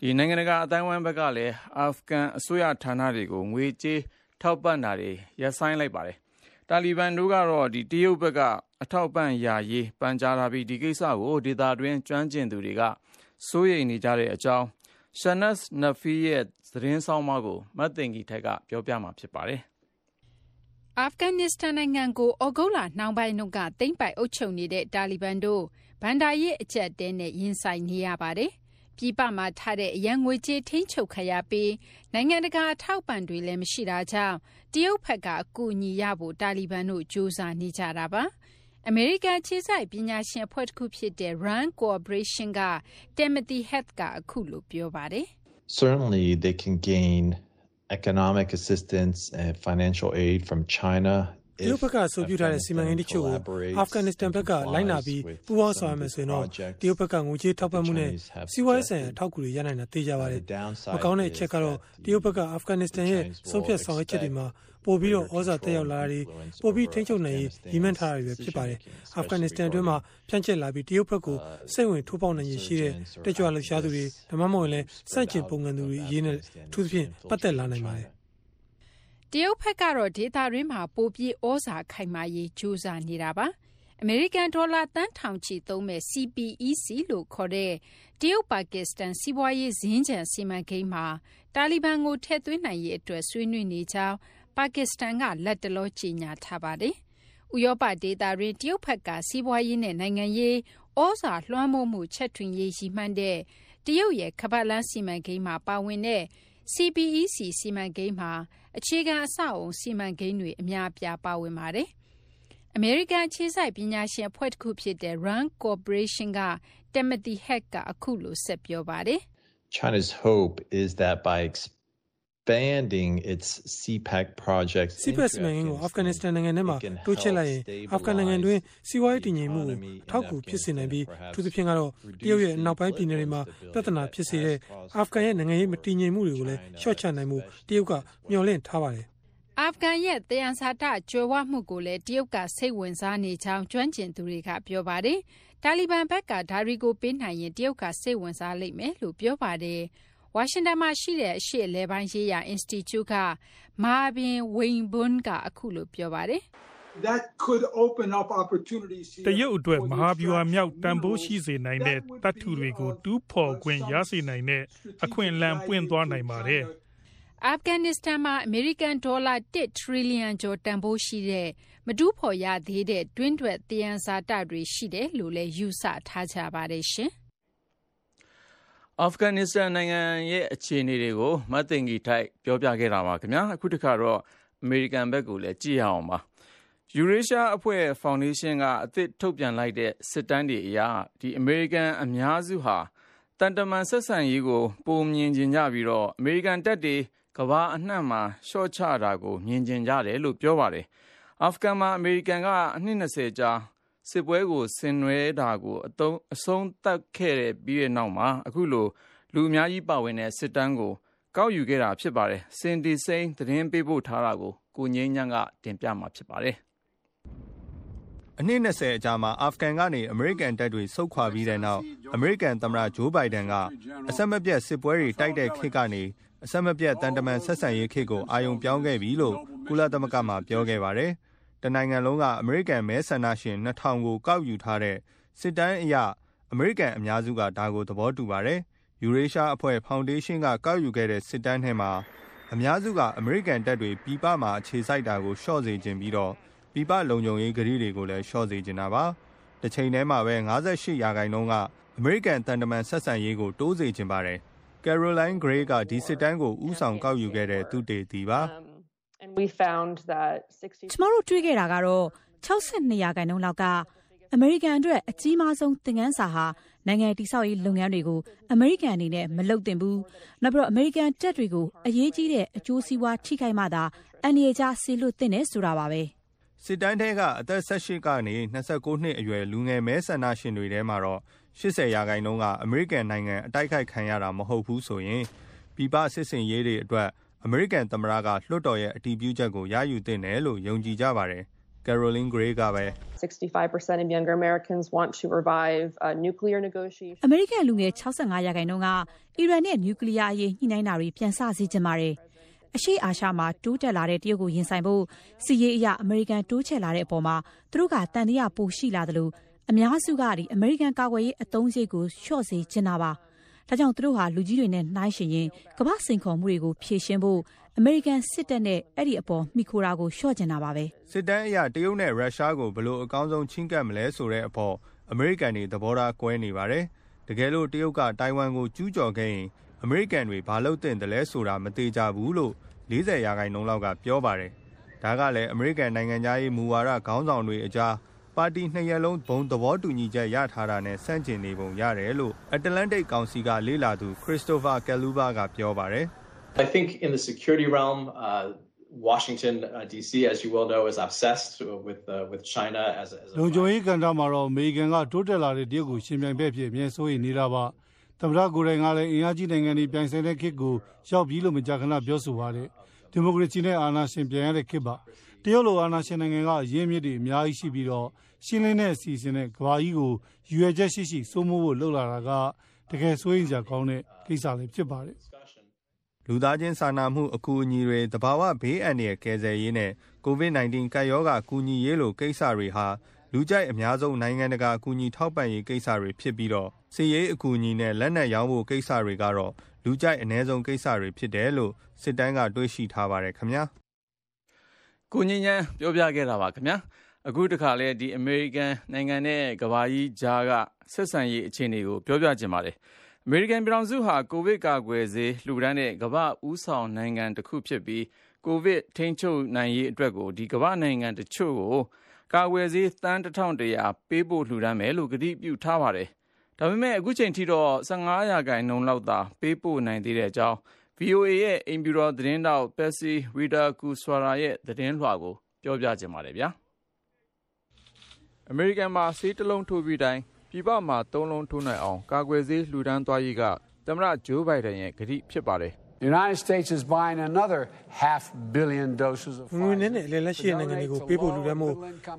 ဒီနိုင်ငံတကာအတိုင်းဝိုင်းဘက်ကလည်း အာဖဂန်အစိုးရဌာနတွေကို ငွေကြေးထောက်ပံ့တာတွေ ရပ်ဆိုင်းလိုက်ပါတယ် တာလီဘန်တို့ကတော့ဒီတရုတ်ဘက်က အထောက်ပံ့ရာရေး ပန်ကြားလာပြီး ဒီကိစ္စကို ဒေသတွင်း ကျွမ်းကျင်သူတွေက စိုးရိမ်နေကြတဲ့အကြောင်း Shanas Nafi ရဲ့ သတင်းဆောင်မကိုမတ်တင်ကြီးထက်ကပြောပြမှာ ဖြစ်ပါတယ်။ အာဖဂန်နစ္စတန်နိုင်ငံကိုဩဂုတ်လနှောင်းပိုင်းတုန်းက သိမ်းပိုက်အုပ်ချုပ်နေတဲ့ တာလီဘန်တို့ဘန်ဒါရေး အကျပ်တဲနဲ့ ရင်ဆိုင်နေရပါတယ်။ပြည်ပမှာထားတဲ့ အရန်ငွေကြေး ထိန်းချုပ်ခရပြီး နိုင်ငံတကာ အထောက်ပံ့တွေလည်း မရှိတာကြောင့် တရုတ်ဘက်က အကူအညီရဖို့ တာလီဘန်တို့ ကြိုးစားနေကြတာပါ။အမေရိကန်ခြေဆိုင်ပညာရှင်အဖွဲ့တစ်ခုဖြစ်တဲ့ Rand Corporation က Timothy Heath က အခုလို ပြောပါတယ်။ certainly they can gain economic assistance and financial aid from China တရုတ်ဘက်ကအဆိုပြုထားတဲ့စီမံကိန်းတချို့ကိုအာဖဂန်နစ္စတန်ဘက်ကလိုက်နာပြီးပူးပေါင်းဆောင်ရွက်မယ်ဆိုရင်တော့တရုတ်ဘက်ကငွေကြေးထောက်ပံ့မှုနဲ့စီးပွားရေးဆိုင်ရာထောက်ကူတွေရနိုင်တာသိကြပါတယ်။မကောင်းတဲ့အချက်ကတော့တရုတ်ဘက်ကအာဖဂန်နစ္စတန်ရဲ့ဆုံးဖြတ်ဆောင်ရွက်ချက်တွေမှာပို့ပြီးတော့ဩဇာတက်ရောက်လာတာတွေပို့ပြီးထိန်းချုပ်နိုင်ရေးရည်မှန်းထားတာတွေပဲဖြစ်ပါတယ်အာဖဂန်နစ္စတန်အတွင်းမှာဖြန့်ကျက်လာပြီးတရုတ်ဘက်ကိုစိတ်ဝင်ထိုးပေါက်နိုင်ရရှိတဲ့တက်ကြွလှုပ်ရှားသူတွေဒါမှမဟုတ်လည်းစန့်ကျင်ပုံစံသူတွေအရေးနဲ့အထူးသဖြင့်ပတ်သက်လာနိုင်ပါတယ်တ ရုတ်ဘက်ကတော့ ဒေတာရင်းမှာ ပိုပြီးဩဇာခိုင်မာရေး ကြိုးစားနေတာပါ အမေရိကန်ဒေါ်လာတန်းထောင်ချီသုံးမဲ့ CPEC လို့ခေါ်တဲ့ တရုတ်ပါကစ္စတန် စီးပွားရေးဇင်းကြံစီမံကိန်းမှာ တာလီဘန်ကို ထည့်သွင်းနိုင်ရေးအတွက် ဆွေးနွေးနေကြောင်း ပါကစ္စတန်က လတ်တလော ကြေညာထားပါတယ်။ဥရောပဒေသတွင်း တရုတ်ဘက်က စီးပွားရေးနဲ့ နိုင်ငံရေးဩဇာလွှမ်းမိုးမှု ချက်ထွင်ရေး ရည်မှန်းတဲ့ တရုတ်ရဲ့ခပတ်လန်း စီမံကိန်းမှာ ပါဝင်တဲ့ CPEC စီမံကိန်းမှာ အခြေခံအဆောက်အုံ စီမံကိန်းတွေ အများအပြား ပါဝင်ပါတယ်။အမေရိကန်ခြေစိုက် ပညာရှင်အဖွဲ့တစ်ခုဖြစ်တဲ့ Rand Corporation က Timothy Heck က အခုလို ဆက်ပြောပါတယ်။ China's hope is that by expanding its CPAC projects CPAC စီမံကိန်းကိုအာဖဂန်နစ္စတန်နိုင်ငံထဲမှာတိုးချဲ့လိုက်ရင်အာဖဂန်နိုင်ငံတွင်းစီးပွားရေးတည်ငြိမ်မှုကိုအထောက်အကူဖြစ်စေနိုင်ပြီးသူသဖြင့်ကတော့တရုတ်ရဲ့နောက်ပိုင်းပြည်နယ်တွေမှာပြဿနာဖြစ်စေတဲ့အာဖဂန်ရဲ့နိုင်ငံရေးမတည်ငြိမ်မှုတွေကိုလည်းလျှော့ချနိုင်မှုတရုတ်ကမျှော်လင့်ထားပါတယ်အာဖဂန်ရဲ့တယံဇာတကြွယ်ဝမှုကိုလည်းတရုတ်ကစိတ်ဝင်စားနေကြောင်းကျွမ်းကျင်သူတွေကပြောပါတယ်။တာလီဘန်ဘက်ကဒါတွေကိုပေးနိုင်ရင်တရုတ်ကစိတ်ဝင်စားလိမ့်မယ်လို့ပြောပါတယ်။ ဝါရှင်တန်မှာရှိတဲ့ အရှေ့အလယ်ပိုင်းရေးရာ အင်စတီကျုကမာဘင်ဝိန်ဘွန်းကအခုလို ပြောပါတယ်။ that could open up opportunities တရုတ်အတွက် မဟာဗျူဟာမြောက် တန်ဖိုးရှိစေနိုင်တဲ့တတ်ထုတွေကို တူးဖော်ခွင့်ရစေနိုင်တဲ့ အခွင့်အလမ်း ပွင့်သွားနိုင်ပါတယ်။အာဖဂန်နစ္စတန်မှာ အမေရိကန် ဒေါ်လာ1ထရီလီယံကျော် တန်ဖိုးရှိတဲ့ မတူးဖော်ရသေးတဲ့ တွင်းထွက် သယံဇာတတွေ ရှိတယ်လို့လည်း ယူဆထားကြပါတယ်ရှင်။ အာဖဂန်နစ္စတန်နိုင်ငံရဲ့အခြေအနေတွေကိုမသိင်္ဂီထိုက်ပြောပြခဲ့တာပါခင်ဗျာအခုတခါတော့အမေရိကန်ဘက်ကိုလည်းကြည့်ရအောင်ပါယူရေးရှားအဖွဲ့ဖောင်ဒေးရှင်းကအသစ်ထုတ်ပြန်လိုက်တဲ့စစ်တမ်းတွေအရဒီအမေရိကန်အများစုဟာတန်တမန်ဆက်ဆံရေးကိုပုံမြင်ကျင်ကြပြီးတော့အမေရိကန်တပ်တွေကမ္ဘာအနှံ့မှာလျှော့ချတာကိုမြင်ကျင်ကြတယ်လို့ပြောပါတယ်။အာဖဂန်မှာအမေရိကန်ကအနှစ်20ကြာ စစ်ပွဲကို ဆင်နွှဲတာကိုအသုံးအဆုံးသတ်ခဲ့တဲ့ပြီးတဲ့နောက်မှာ အခုလို လူအများကြီးပါဝင်တဲ့ စစ်တမ်းကို ကောက်ယူခဲ့တာ ဖြစ်ပါတယ်။စင်ဒီစိန်သတင်းပေးပို့ထားတာကို ကိုငိမ့်ညံ့ကတင်ပြမှာဖြစ်ပါတယ်။အနှစ်20အကြာမှာ အာဖဂန်ကနေ အမေရိကန်တပ်တွေ ဆုတ်ခွာပြီးတဲ့နောက် အမေရိကန်သမ္မတ ဂျိုးဘိုင်ဒန်က အဆက်မပြတ် စစ်ပွဲတွေ တိုက်တဲ့ခေတ်ကနေ အဆက်မပြတ်တန်တမန်ဆက်ဆံရေးခေတ်ကို အာရုံပြောင်းခဲ့ပြီလို့ ကုလသမဂ္ဂမှာ ပြောခဲ့ပါတယ်။ တနိုင်ငံလုံးကအမေရိကန်မဲဆန္ဒရှင်2000ကိုကောက်ယူထားတဲ့စစ်တမ်းအရအမေရိကန်အများစုကဒါကိုသဘောတူပါတယ်။ယူရေးရှားအဖွဲ့ဖောင်ဒေးရှင်းကကောက်ယူခဲ့တဲ့စစ်တမ်းထဲမှာအများစုကအမေရိကန်တပ်တွေပြည်ပမှာအခြေစိုက်တာကိုလျှော့စေခြင်းပြီးတော့ပြည်ပလုံခြုံရေးဂရီတွေကိုလည်းလျှော့စေခြင်းတာပါ။တစ်ချိန်တည်းမှာပဲ58ရာခိုင်နှုန်းကအမေရိကန်တန်တမန်ဆက်ဆံရေးကိုတိုးစေခြင်းပါတယ်။ Caroline Gray ကဒီစစ်တမ်းကိုဦးဆောင်ကောက်ယူခဲ့တဲ့သုတေသီပါ ကျမတို့တွေ့ခဲ့တာကတော့62ရာခိုင်နှုန်းလောက်ကအမေရိကန်အတွက်အကြီးမားဆုံးသင်ခန်းစာဟာနိုင်ငံတိဆောက်ရေးလုပ်ငန်းတွေကိုအမေရိကန်အနေနဲ့မလုပ်သင့်ဘူး။နောက်ပြီးတော့အမေရိကန်တပ်တွေကိုအရေးကြီးတဲ့အကျိုးစီးပွားထိခိုက်မှသာအန်ဒီဂျာဆေလွတ်သင့်တယ်ဆိုတာပါပဲ။စစ်တမ်းထဲကအသက်18ကနေ29နှစ်အရွယ်လူငယ်မဲဆန္ဒရှင်တွေထဲမှာတော့80ရာခိုင်နှုန်းကအမေရိကန်နိုင်ငံအတိုက်ခိုက်ခံရတာမဟုတ်ဘူးဆိုရင်ပြည်ပစစ်စင်ရေးတွေအတွက် အမေရိကန်သမ္မတက လွှတ်တော်ရဲ့ အတည်ပြုချက်ကို ရယူသင့်တယ်လို့ ယုံကြည်ကြပါတယ်။ Caroline Gray ကပဲ65% of younger Americans want to revive uh, nuclear negotiations အမေရိကန်လူငယ်65ရာခိုင်နှုန်းက အီရန်နဲ့ နျူကလ িয়ার အရေး ညှိနှိုင်းတာတွေ ပြန်ဆစေချင်ပါတယ်။အရှိအာရှမှာ တိုးတက်လာတဲ့ တရုတ်ကို ရင်ဆိုင်ဖို့စီရေးအရာအမေရိကန် တိုးချဲ့လာတဲ့အပေါ်မှာ သူတို့ကတန်တရားပိုရှိလာတယ်လို့အများစုကဒီအမေရိကန် ကာကွယ်ရေး အသုံးစရိတ်ကို လျှော့စေချင်တာပါ။ ဒါကြောင့်သူတို့ဟာလူကြီးတွေနဲ့နှိုင်းယှဉ်ရင်ကမ္ဘာစိန်ခေါ်မှုတွေကိုဖြေရှင်းဖို့အမေရိကန်စစ်တပ်နဲ့အဲ့ဒီအပေါ်မိခိုတာကိုလျှော့ချင်တာပါပဲ။စစ်တမ်းအရတရုတ်နဲ့ရုရှားကိုဘလို့အကောင်းဆုံးချင်းကပ်မလဲဆိုတဲ့အပေါ်အမေရိကန်တွေသဘောထားကွဲနေပါတယ်။တကယ်လို့တရုတ်ကတိုင်ဝမ်ကိုကျူးကျော်ခဲ့ရင်အမေရိကန်တွေဘာလုပ်တင်တယ်လဲဆိုတာမသေးကြဘူးလို့40ရာခိုင်နှုန်းလောက်ကပြောပါတယ်။ဒါကလည်းအမေရိကန်နိုင်ငံသားရေးမူဝါဒခေါင်းဆောင်တွေအကြား ပါတီနှစ်ရပ်လုံးဘုံသဘောတူညီချက်ရထားတာနဲ့ဆန့်ကျင်နေပုံရတယ်လို့ Atlantic ကောင်စီကလေ့လာသူ Christopher Kaluba ကပြောပါတယ်။ I think in the security realm uh Washington uh, DC as you well know is obsessed with uh, with China as a, as a လုံခြုံရေးကဏ္ဍမှာတော့အမေရိကန်ကတိုးတက်လာတဲ့တရုတ်ကိုရှင်ပြိုင်ဘက်ဖြစ်အမြဲစိုးရိမ်နေတာပါသမ္မတကိုယ်တိုင်ကလည်းအင်အားကြီးနိုင်ငံတွေပြိုင်ဆိုင်တဲ့ခေတ်ကိုရောက်ပြီလို့မကြာခဏပြောဆိုပါတယ်ဒီမိုကရေစီနဲ့အာဏာရှင်ပြန်ရတဲ့ခေတ်ပါတရုတ်လိုအာဏာရှင်နိုင်ငံကအရင်းမြစ်တွေအများကြီးရှိပြီးတော့ ရှင်းလင်းတဲ့အစီအစဉ်နဲ့ကဘာကြီးကိုရွယ်ချက်ရှိရှိစိုးမိုးဖို့လှုပ်လာတာကတကယ်စိုးရိမ်စရာကောင်းတဲ့ကိစ္စလေးဖြစ်ပါတယ်လူသားချင်းစာနာမှုအကူအညီတွေတဘာဝဘေးအန္တရာယ်ကယ်ဆယ်ရေးနဲ့ COVID-19 ကပ်ရောဂါကူညီရေးလိုကိစ္စတွေဟာလူကြိုက်အများဆုံးနိုင်ငံတကာအကူအညီထောက်ပံ့ရေးကိစ္စတွေဖြစ်ပြီးတော့စီးရေးအကူအညီနဲ့လက်နက်ရောင်းဖို့ကိစ္စတွေကတော့လူကြိုက်အ ਨੇ ဆုံးကိစ္စတွေဖြစ်တယ်လို့စစ်တမ်းကတွေးရှိထားပါတယ်ခင်ဗျာကိုညဉ့်ဉန်းပြောပြခဲ့တာပါခင်ဗျာ အခုတခါလဲဒီအမေရိကန်နိုင်ငံနဲ့ကမ္ဘာကြီးကြားကဆက်ဆံရေးအခြေအနေကိုပြောပြချင်ပါတယ်အမေရိကန်ပြည်ထောင်စုဟာကိုဗစ်ကာကွယ်ဆေးလှူဒန်းတဲ့ကမ္ဘာဦးဆောင်နိုင်ငံတစ်ခုဖြစ်ပြီးကိုဗစ်ထိန်းချုပ်နိုင်ရေးအတွက်ကိုဒီကမ္ဘာနိုင်ငံတချို့ကိုကာကွယ်ဆေးသန်း1100ပေးဖို့လှူဒန်းမယ်လို့ကတိပြုထားပါတယ်ဒါပေမဲ့အခုချိန်ထိတော့15ရာခိုင်နှုန်းလောက်သာပေးပို့နိုင်သေးတဲ့အကြောင်း VOA ရဲ့အိမ်ဖြူတော်သတင်းတောက် Patsy Widakuswara ရဲ့သတင်းလွှာကိုပြောပြချင်ပါတယ်ဗျာ အမေရိကန်မှာဆေးတစ်လုံးထိုးပြီးတိုင်းပြည်ပမှာသုံးလုံးထိုးနိုင်အောင်ကာကွယ်ဆေးလှူဒန်းသွားရေးကသမ္မတဂျိုးဘိုင်ဒန်ရဲ့ကတိဖြစ်ပါတယ်။ The United States is buying another half billion doses of ငွေနဲ့နဲ့အလယ်လက်ရှိတဲ့နိုင်ငံတွေကိုပေးဖို့လူတန်းမှု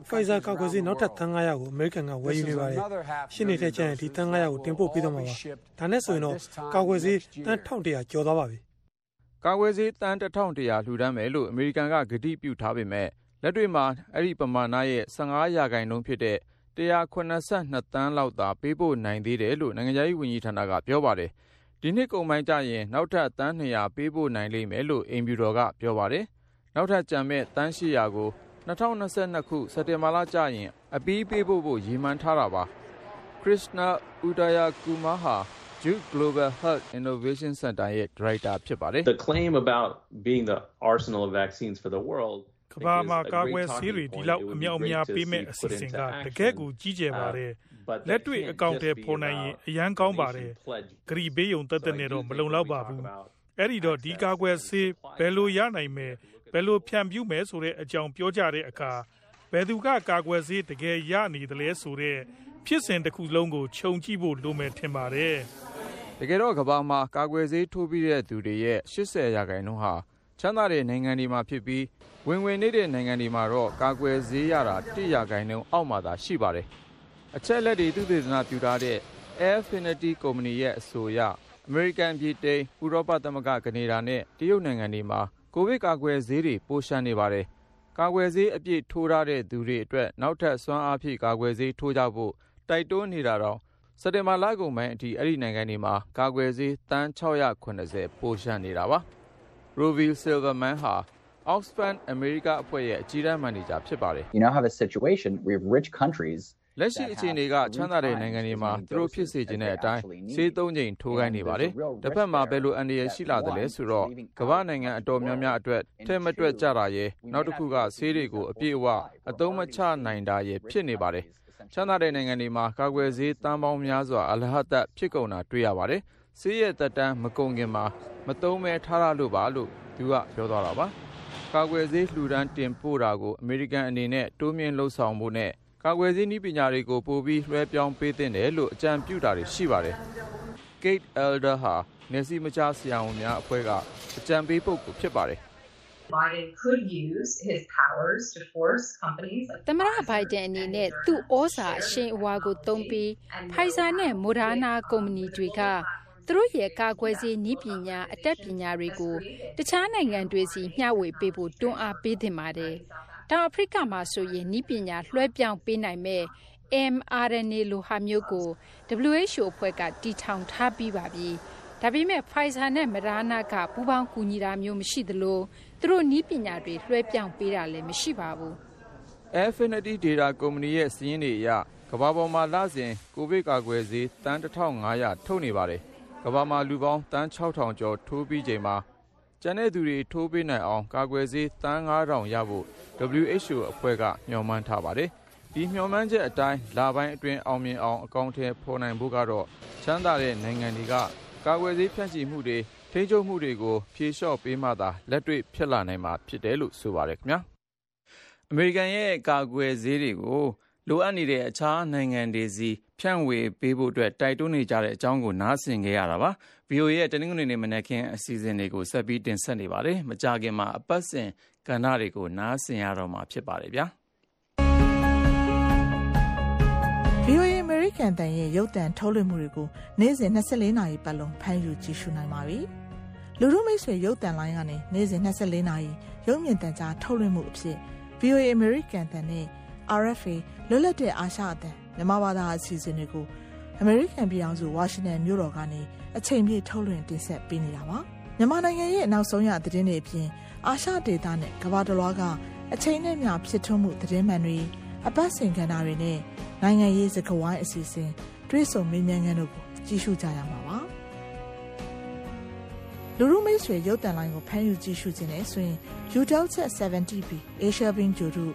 Pfizer ကောက်ကွယ်ဆေးနောက်ထပ်သန်း900ကိုအမေရိကန်ကဝယ်ယူနေပါတယ်။ရှင်းနေတဲ့ကျရင်ဒီသန်း900ကိုတင်ပို့ပေးတော့မှာပါ။ဒါနဲ့ဆိုရင်တော့ကောက်ကွယ်ဆေးတန်း1100ကျော်သွားပါပြီ။ကောက်ကွယ်ဆေးတန်း1100လှူဒန်းမယ်လို့အမေရိကန်ကကတိပြုထားပေမဲ့ လက်တွေ့မှာ အဲ့ဒီပမာဏရဲ့15ရာခိုင်နှုန်းဖြစ်တဲ့182သန်းလောက်သာ ပေးပို့နိုင်သေးတယ်လို့ နိုင်ငံရေးဝန်ကြီးဌာနက ပြောပါတယ်။ဒီနှစ်ကုန်ပိုင်းကျရင် နောက်ထပ် သန်း200ပေးပို့နိုင်လိမ့်မယ်လို့ အိမ်ဖြူတော်က ပြောပါတယ်။နောက်ထပ်ကြံမဲ့သန်း800ကို2022ခု စက်တင်ဘာလကျရင် အပြီးပေးဖို့ဖို့ ရည်မှန်းထားတာပါ။ Krishna Udayakumar ဟာ Duke Global Health Innovation Center ရဲ့ ဒါရိုက်တာ ဖြစ်ပါတယ်။ The claim about being the arsenal of vaccines for the world ကဘာမှာကာကွယ်ဆေးတွေဒီလောက်အမြောက်အများပေးမဲ့အစီအစဉ်ကတကယ့်ကိုကြီးကျယ်ပါတယ်။လက်တွေ့အကောင့်ထဲပေါ်နိုင်ရင်အရန်ကောင်းပါတယ်ဂရီဘေးယုံတက်တဲ့နဲ့တော့မလုံလောက်ပါဘူးအဲ့ဒီတော့ဒီကာကွယ်ဆေးဘယ်လိုရနိုင်မယ်ဘယ်လိုဖြန့်ပြူးမယ်ဆိုတဲ့အကြောင်းပြောကြတဲ့အခါဘယ်သူကကာကွယ်ဆေးတကယ်ရနေတယ်လဲဆိုတဲ့ဖြစ်စဉ်တစ်ခုလုံးကိုခြုံကြည့်ဖို့လိုမယ်ထင်ပါတယ်တကယ်တော့ကဘာမှာကာကွယ်ဆေးထိုးပြီးတဲ့သူတွေရဲ့80ရာခိုင်နှုန်းဟာ ချမ်းသာတဲ့နိုင်ငံတွေမှာဖြစ်ပြီး ဝင်ဝင်နေတဲ့နိုင်ငံတွေမှာတော့ ကာကွယ်ဆေးရတာ1ရာခိုင်နှုန်းအောက်မှာသာ ရှိပါတယ် အချက်လက်တွေ သုတေသနပြုထားတဲ့ Airfinity ကုမ္ပဏီရဲ့အဆိုအရ အမေရိကန်ပြည်တိန် ဥရောပသမဂ္ဂ ကနေဒါနဲ့ တရုတ်နိုင်ငံတွေမှာ ကိုဗစ်ကာကွယ်ဆေးတွေ ပိုရှမ်းနေပါတယ်။ကာကွယ်ဆေး အပြည့်ထိုးထားတဲ့သူတွေအတွက် နောက်ထပ် စွမ်းအားဖြည့် ကာကွယ်ဆေးထိုးကြဖို့ တိုက်တွန်းနေတာတော့စက်တင်ဘာလကုန်ပိုင်းအထိ အဲ့ဒီနိုင်ငံတွေမှာ ကာကွယ်ဆေးတန်း680ပိုရှမ်းနေတာပါ။ Rovil Silverman ဟာ Oxfam America အဖွဲ့ရဲ့အကြီးတန်းမန်နေဂျာဖြစ်ပါတယ်။ You now have a situation where you have rich countries လက်ရှိအခြေအနေကချမ်းသာတဲ့နိုင်ငံတွေမှာသူတို့ဖြစ်စေချင်တဲ့အတိုင်းဆေးသုံးချိန်ထိုးခိုင်းနေပါတယ်။တစ်ဖက်မှာဘယ်လိုအန္တရာယ်ရှိလာသလဲဆိုတော့ကမ္ဘာနိုင်ငံအတော်များများအတွက်ထဲမတွက်ကြတာရဲ့နောက်တစ်ခုကဆေးတွေကိုအပြည့်အဝအသုံးမချနိုင်တာရဲ့ဖြစ်နေပါတယ်။ချမ်းသာတဲ့နိုင်ငံတွေမှာကာကွယ်ဆေးတန်ပေါင်းများစွာအလဟတ်သက်ဖြစ်ကုန်တာတွေ့ရပါတယ်။ ဆေးရဲ့သက်တမ်းမကုန်ခင်မှာမသုံးမဲထားရလို့ပါလို့သူကပြောသွားတာပါ။ကာကွယ်ဆေးလှူဒန်းတင်ပို့တာကိုအမေရိကန်အနေနဲ့တိုးမြင့်လှုပ်ဆောင်ဖို့နဲ့ကာကွယ်ဆေးနည်းပညာတွေကိုပိုပြီးလွှဲပြောင်းပေးသင့်တယ်လို့အကြံပြုတာတွေရှိပါတယ်။ Kate Elder ဟာနေစီမချဆရာဝန်များအဖွဲ့ကအကြံပေးပုဂ္ဂိုလ်ဖြစ်ပါတယ်။ Biden could use his powers to force companies သမ္မတဘိုင်ဒန်အနေနဲ့သူ့ဩဇာအရှိန်အဝါကိုသုံးပြီး Pfizer နဲ့ Moderna ကုမ္ပဏီတွေက သူတို့ရဲ့ကာကွယ်ဆေးနည်းပညာအတတ်ပညာတွေကိုတခြားနိုင်ငံတွေစီမျှဝေပေးဖို့တွန်းအားပေးသင့်ပါတယ်။တောင်အာဖရိကမှာဆိုရင်နည်းပညာလွှဲပြောင်းပေးနိုင်မယ့် mRNA လိုဟာမျိုးကို WHO အဖွဲ့ကတည်ထောင်ထားပြီးပါပြီ။ဒါပေမဲ့ Pfizer နဲ့ Moderna ကပူးပေါင်းကူညီတာမျိုးမရှိသလိုသူတို့နည်းပညာတွေလွှဲပြောင်းပေးတာလည်းမရှိပါဘူး။ Affinity Data ကုမ္ပဏီရဲ့စာရင်းတွေအရကမ္ဘာပေါ်မှာလစဉ်ကိုဗစ်ကာကွယ်ဆေးတန်း1500ထုတ်နေပါတယ်။ ကမ္ဘာမှာလူပေါင်းတန်း6000ကျော်ထိုးပြီးချိန်မှာကျန်တဲ့သူတွေထိုးပေးနိုင်အောင်ကာကွယ်ဆေးတန်း9000ရဖို့ WHO အဖွဲ့ကမျှော်မှန်းထားပါတယ်။ဒီမျှော်မှန်းချက်အတိုင်းလပိုင်းအတွင်းအောင်မြင်အောင်အကောင့်ထဲဖော်နိုင်ဖို့ကတော့ချမ်းသာတဲ့နိုင်ငံတွေကကာကွယ်ဆေးဖြန့်ချီမှုတွေထိန်းချုပ်မှုတွေကိုဖြေလျှော့ပေးမှသာလက်တွေ့ဖြစ်လာနိုင်မှာဖြစ်တယ်လို့ဆိုပါတယ်ခင်ဗျာ။အမေရိကန်ရဲ့ကာကွယ်ဆေးတွေကို လိုအပ်နေတဲ့ အခြားနိုင်ငံတွေစီဖြန့်ဝေပေးဖို့အတွက် တိုက်တွန်းနေကြတဲ့အကြောင်းကို နားဆင်ကြရတာပါ။ VOA ရဲ့ တနင်္ဂနွေနေ့ မနက်ခင်းအစီအစဉ်တွေကို ဆက်ပြီး တင်ဆက်နေပါတယ်။မကြခင်မှာ အပတ်စဉ်ကဏ္ဍတွေကို နားဆင်ရတော့မှာ ဖြစ်ပါတယ်ဗျာ။ VOA American တန်ရဲ့ ရုပ်တံထုတ်လွှင့်မှုတွေကို နေ့စဉ်24နာရီပတ်လုံး ဖမ်းယူကြည့်ရှုနိုင်ပါပြီ။လူမှုမိတ်ဆွေ ရုပ်တံလိုင်းကနေ နေ့စဉ်24နာရီ ရုပ်မြင်သံကြား ထုတ်လွှင့်မှုအဖြစ် VOA American တန်နဲ့ RFA လွတ်လပ်တဲ့အာရှအသံမြန်မာဘာသာအစီအစဉ်တွေကို American ပြည်အောင်စုဝါရှင်တန်မြို့တော်ကနေအချိန်ပြည့်ထုတ်လွှင့်တင်ဆက်ပေးနေတာပါ။မြန်မာနိုင်ငံရဲ့နောက်ဆုံးရသတင်းတွေအပြင်အာရှဒေသနဲ့ကမ္ဘာတစ်လွှားကအချိန်နဲ့မျှဖြစ်ထွန်းမှုသတင်းမှန်တွေအပတ်စဉ်ကဏ္ဍတွေနဲ့နိုင်ငံရေးစကားဝိုင်းအစီအစဉ်တွဲဆုံမေးမြန်းခန်းတို့ကိုကြည့်ရှုကြရမှာပါလူရုမိတ်ဆွေရုပ်တံလိုင်းကိုဖမ်းယူကြည့်ရှုခြင်းနဲ့ဆိုရင် UDELCET 70B Asia Bin ဂျိုတို့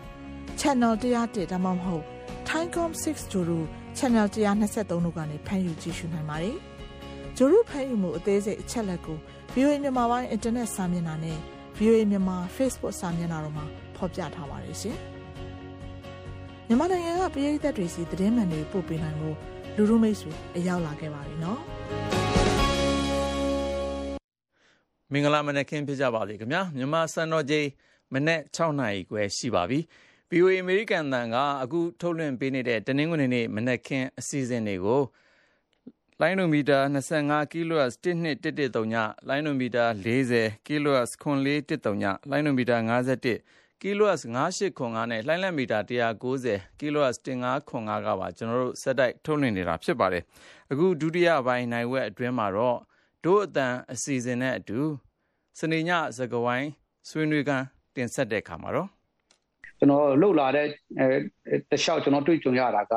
Channel 101ဒါမှမဟုတ် Timecom 6ဂျိုတို့ channel 123တို့ကနေဖမ်းယူကြည့်ရှုနိုင်ပါတယ်။ဂျိုရုဖမ်းယူမှုအသေးစိတ်အချက်လက်ကို VOA မြန်မာပိုင်းအင်တာနက်စာမျက်နှာနဲ့ VOA မြန်မာ Facebook စာမျက်နှာတို့မှာဖော်ပြထားပါတယ်ရှင်။မြန်မာနိုင်ငံကပြည်သက်တွေစီသတင်းမှန်တွေပို့ပေးနိုင်မှုလူလူမိတ်ဆွေအရောက်လာခဲ့ပါပြီနော်။မင်္ဂလာမနက်ခင်းဖြစ်ကြပါစေခင်ဗျာမြန်မာစံတော်ချိန်မနေ့6နာရီခွဲရှိပါပြီ။ VOA အမေရိကန်တန်ကအခုထုတ်လွှင့်ပေးနေတဲ့တနင်္ဂနွေနေ့မနက်ခင်းအစီအစဉ်တွေကိုလိုင်းနိုမီတာ25 kHz 1213ညလိုင်းနိုမီတာ40 kHz 9413ညလိုင်းနိုမီတာ51 kHz 9895နဲ့လိုင်းလက်မီတာ190 kHz 1595ကပါကျွန်တော်တို့စက်တိုက်ထုတ်လွှင့်နေတာဖြစ်ပါတယ်အခုဒုတိယပိုင်းနိုင်ဝက်အတွင်းမှာတော့ဒို့အတန်အစီအစဉ်နဲ့အတူစနေညစကဝိုင်းဆွေးနွေးကန်းတင်ဆက်တဲ့အခါမှာတော့ ကျွန်တော်လှုပ်လာတဲ့တခြားကျွန်တော်တွေ့ကြုံရတာက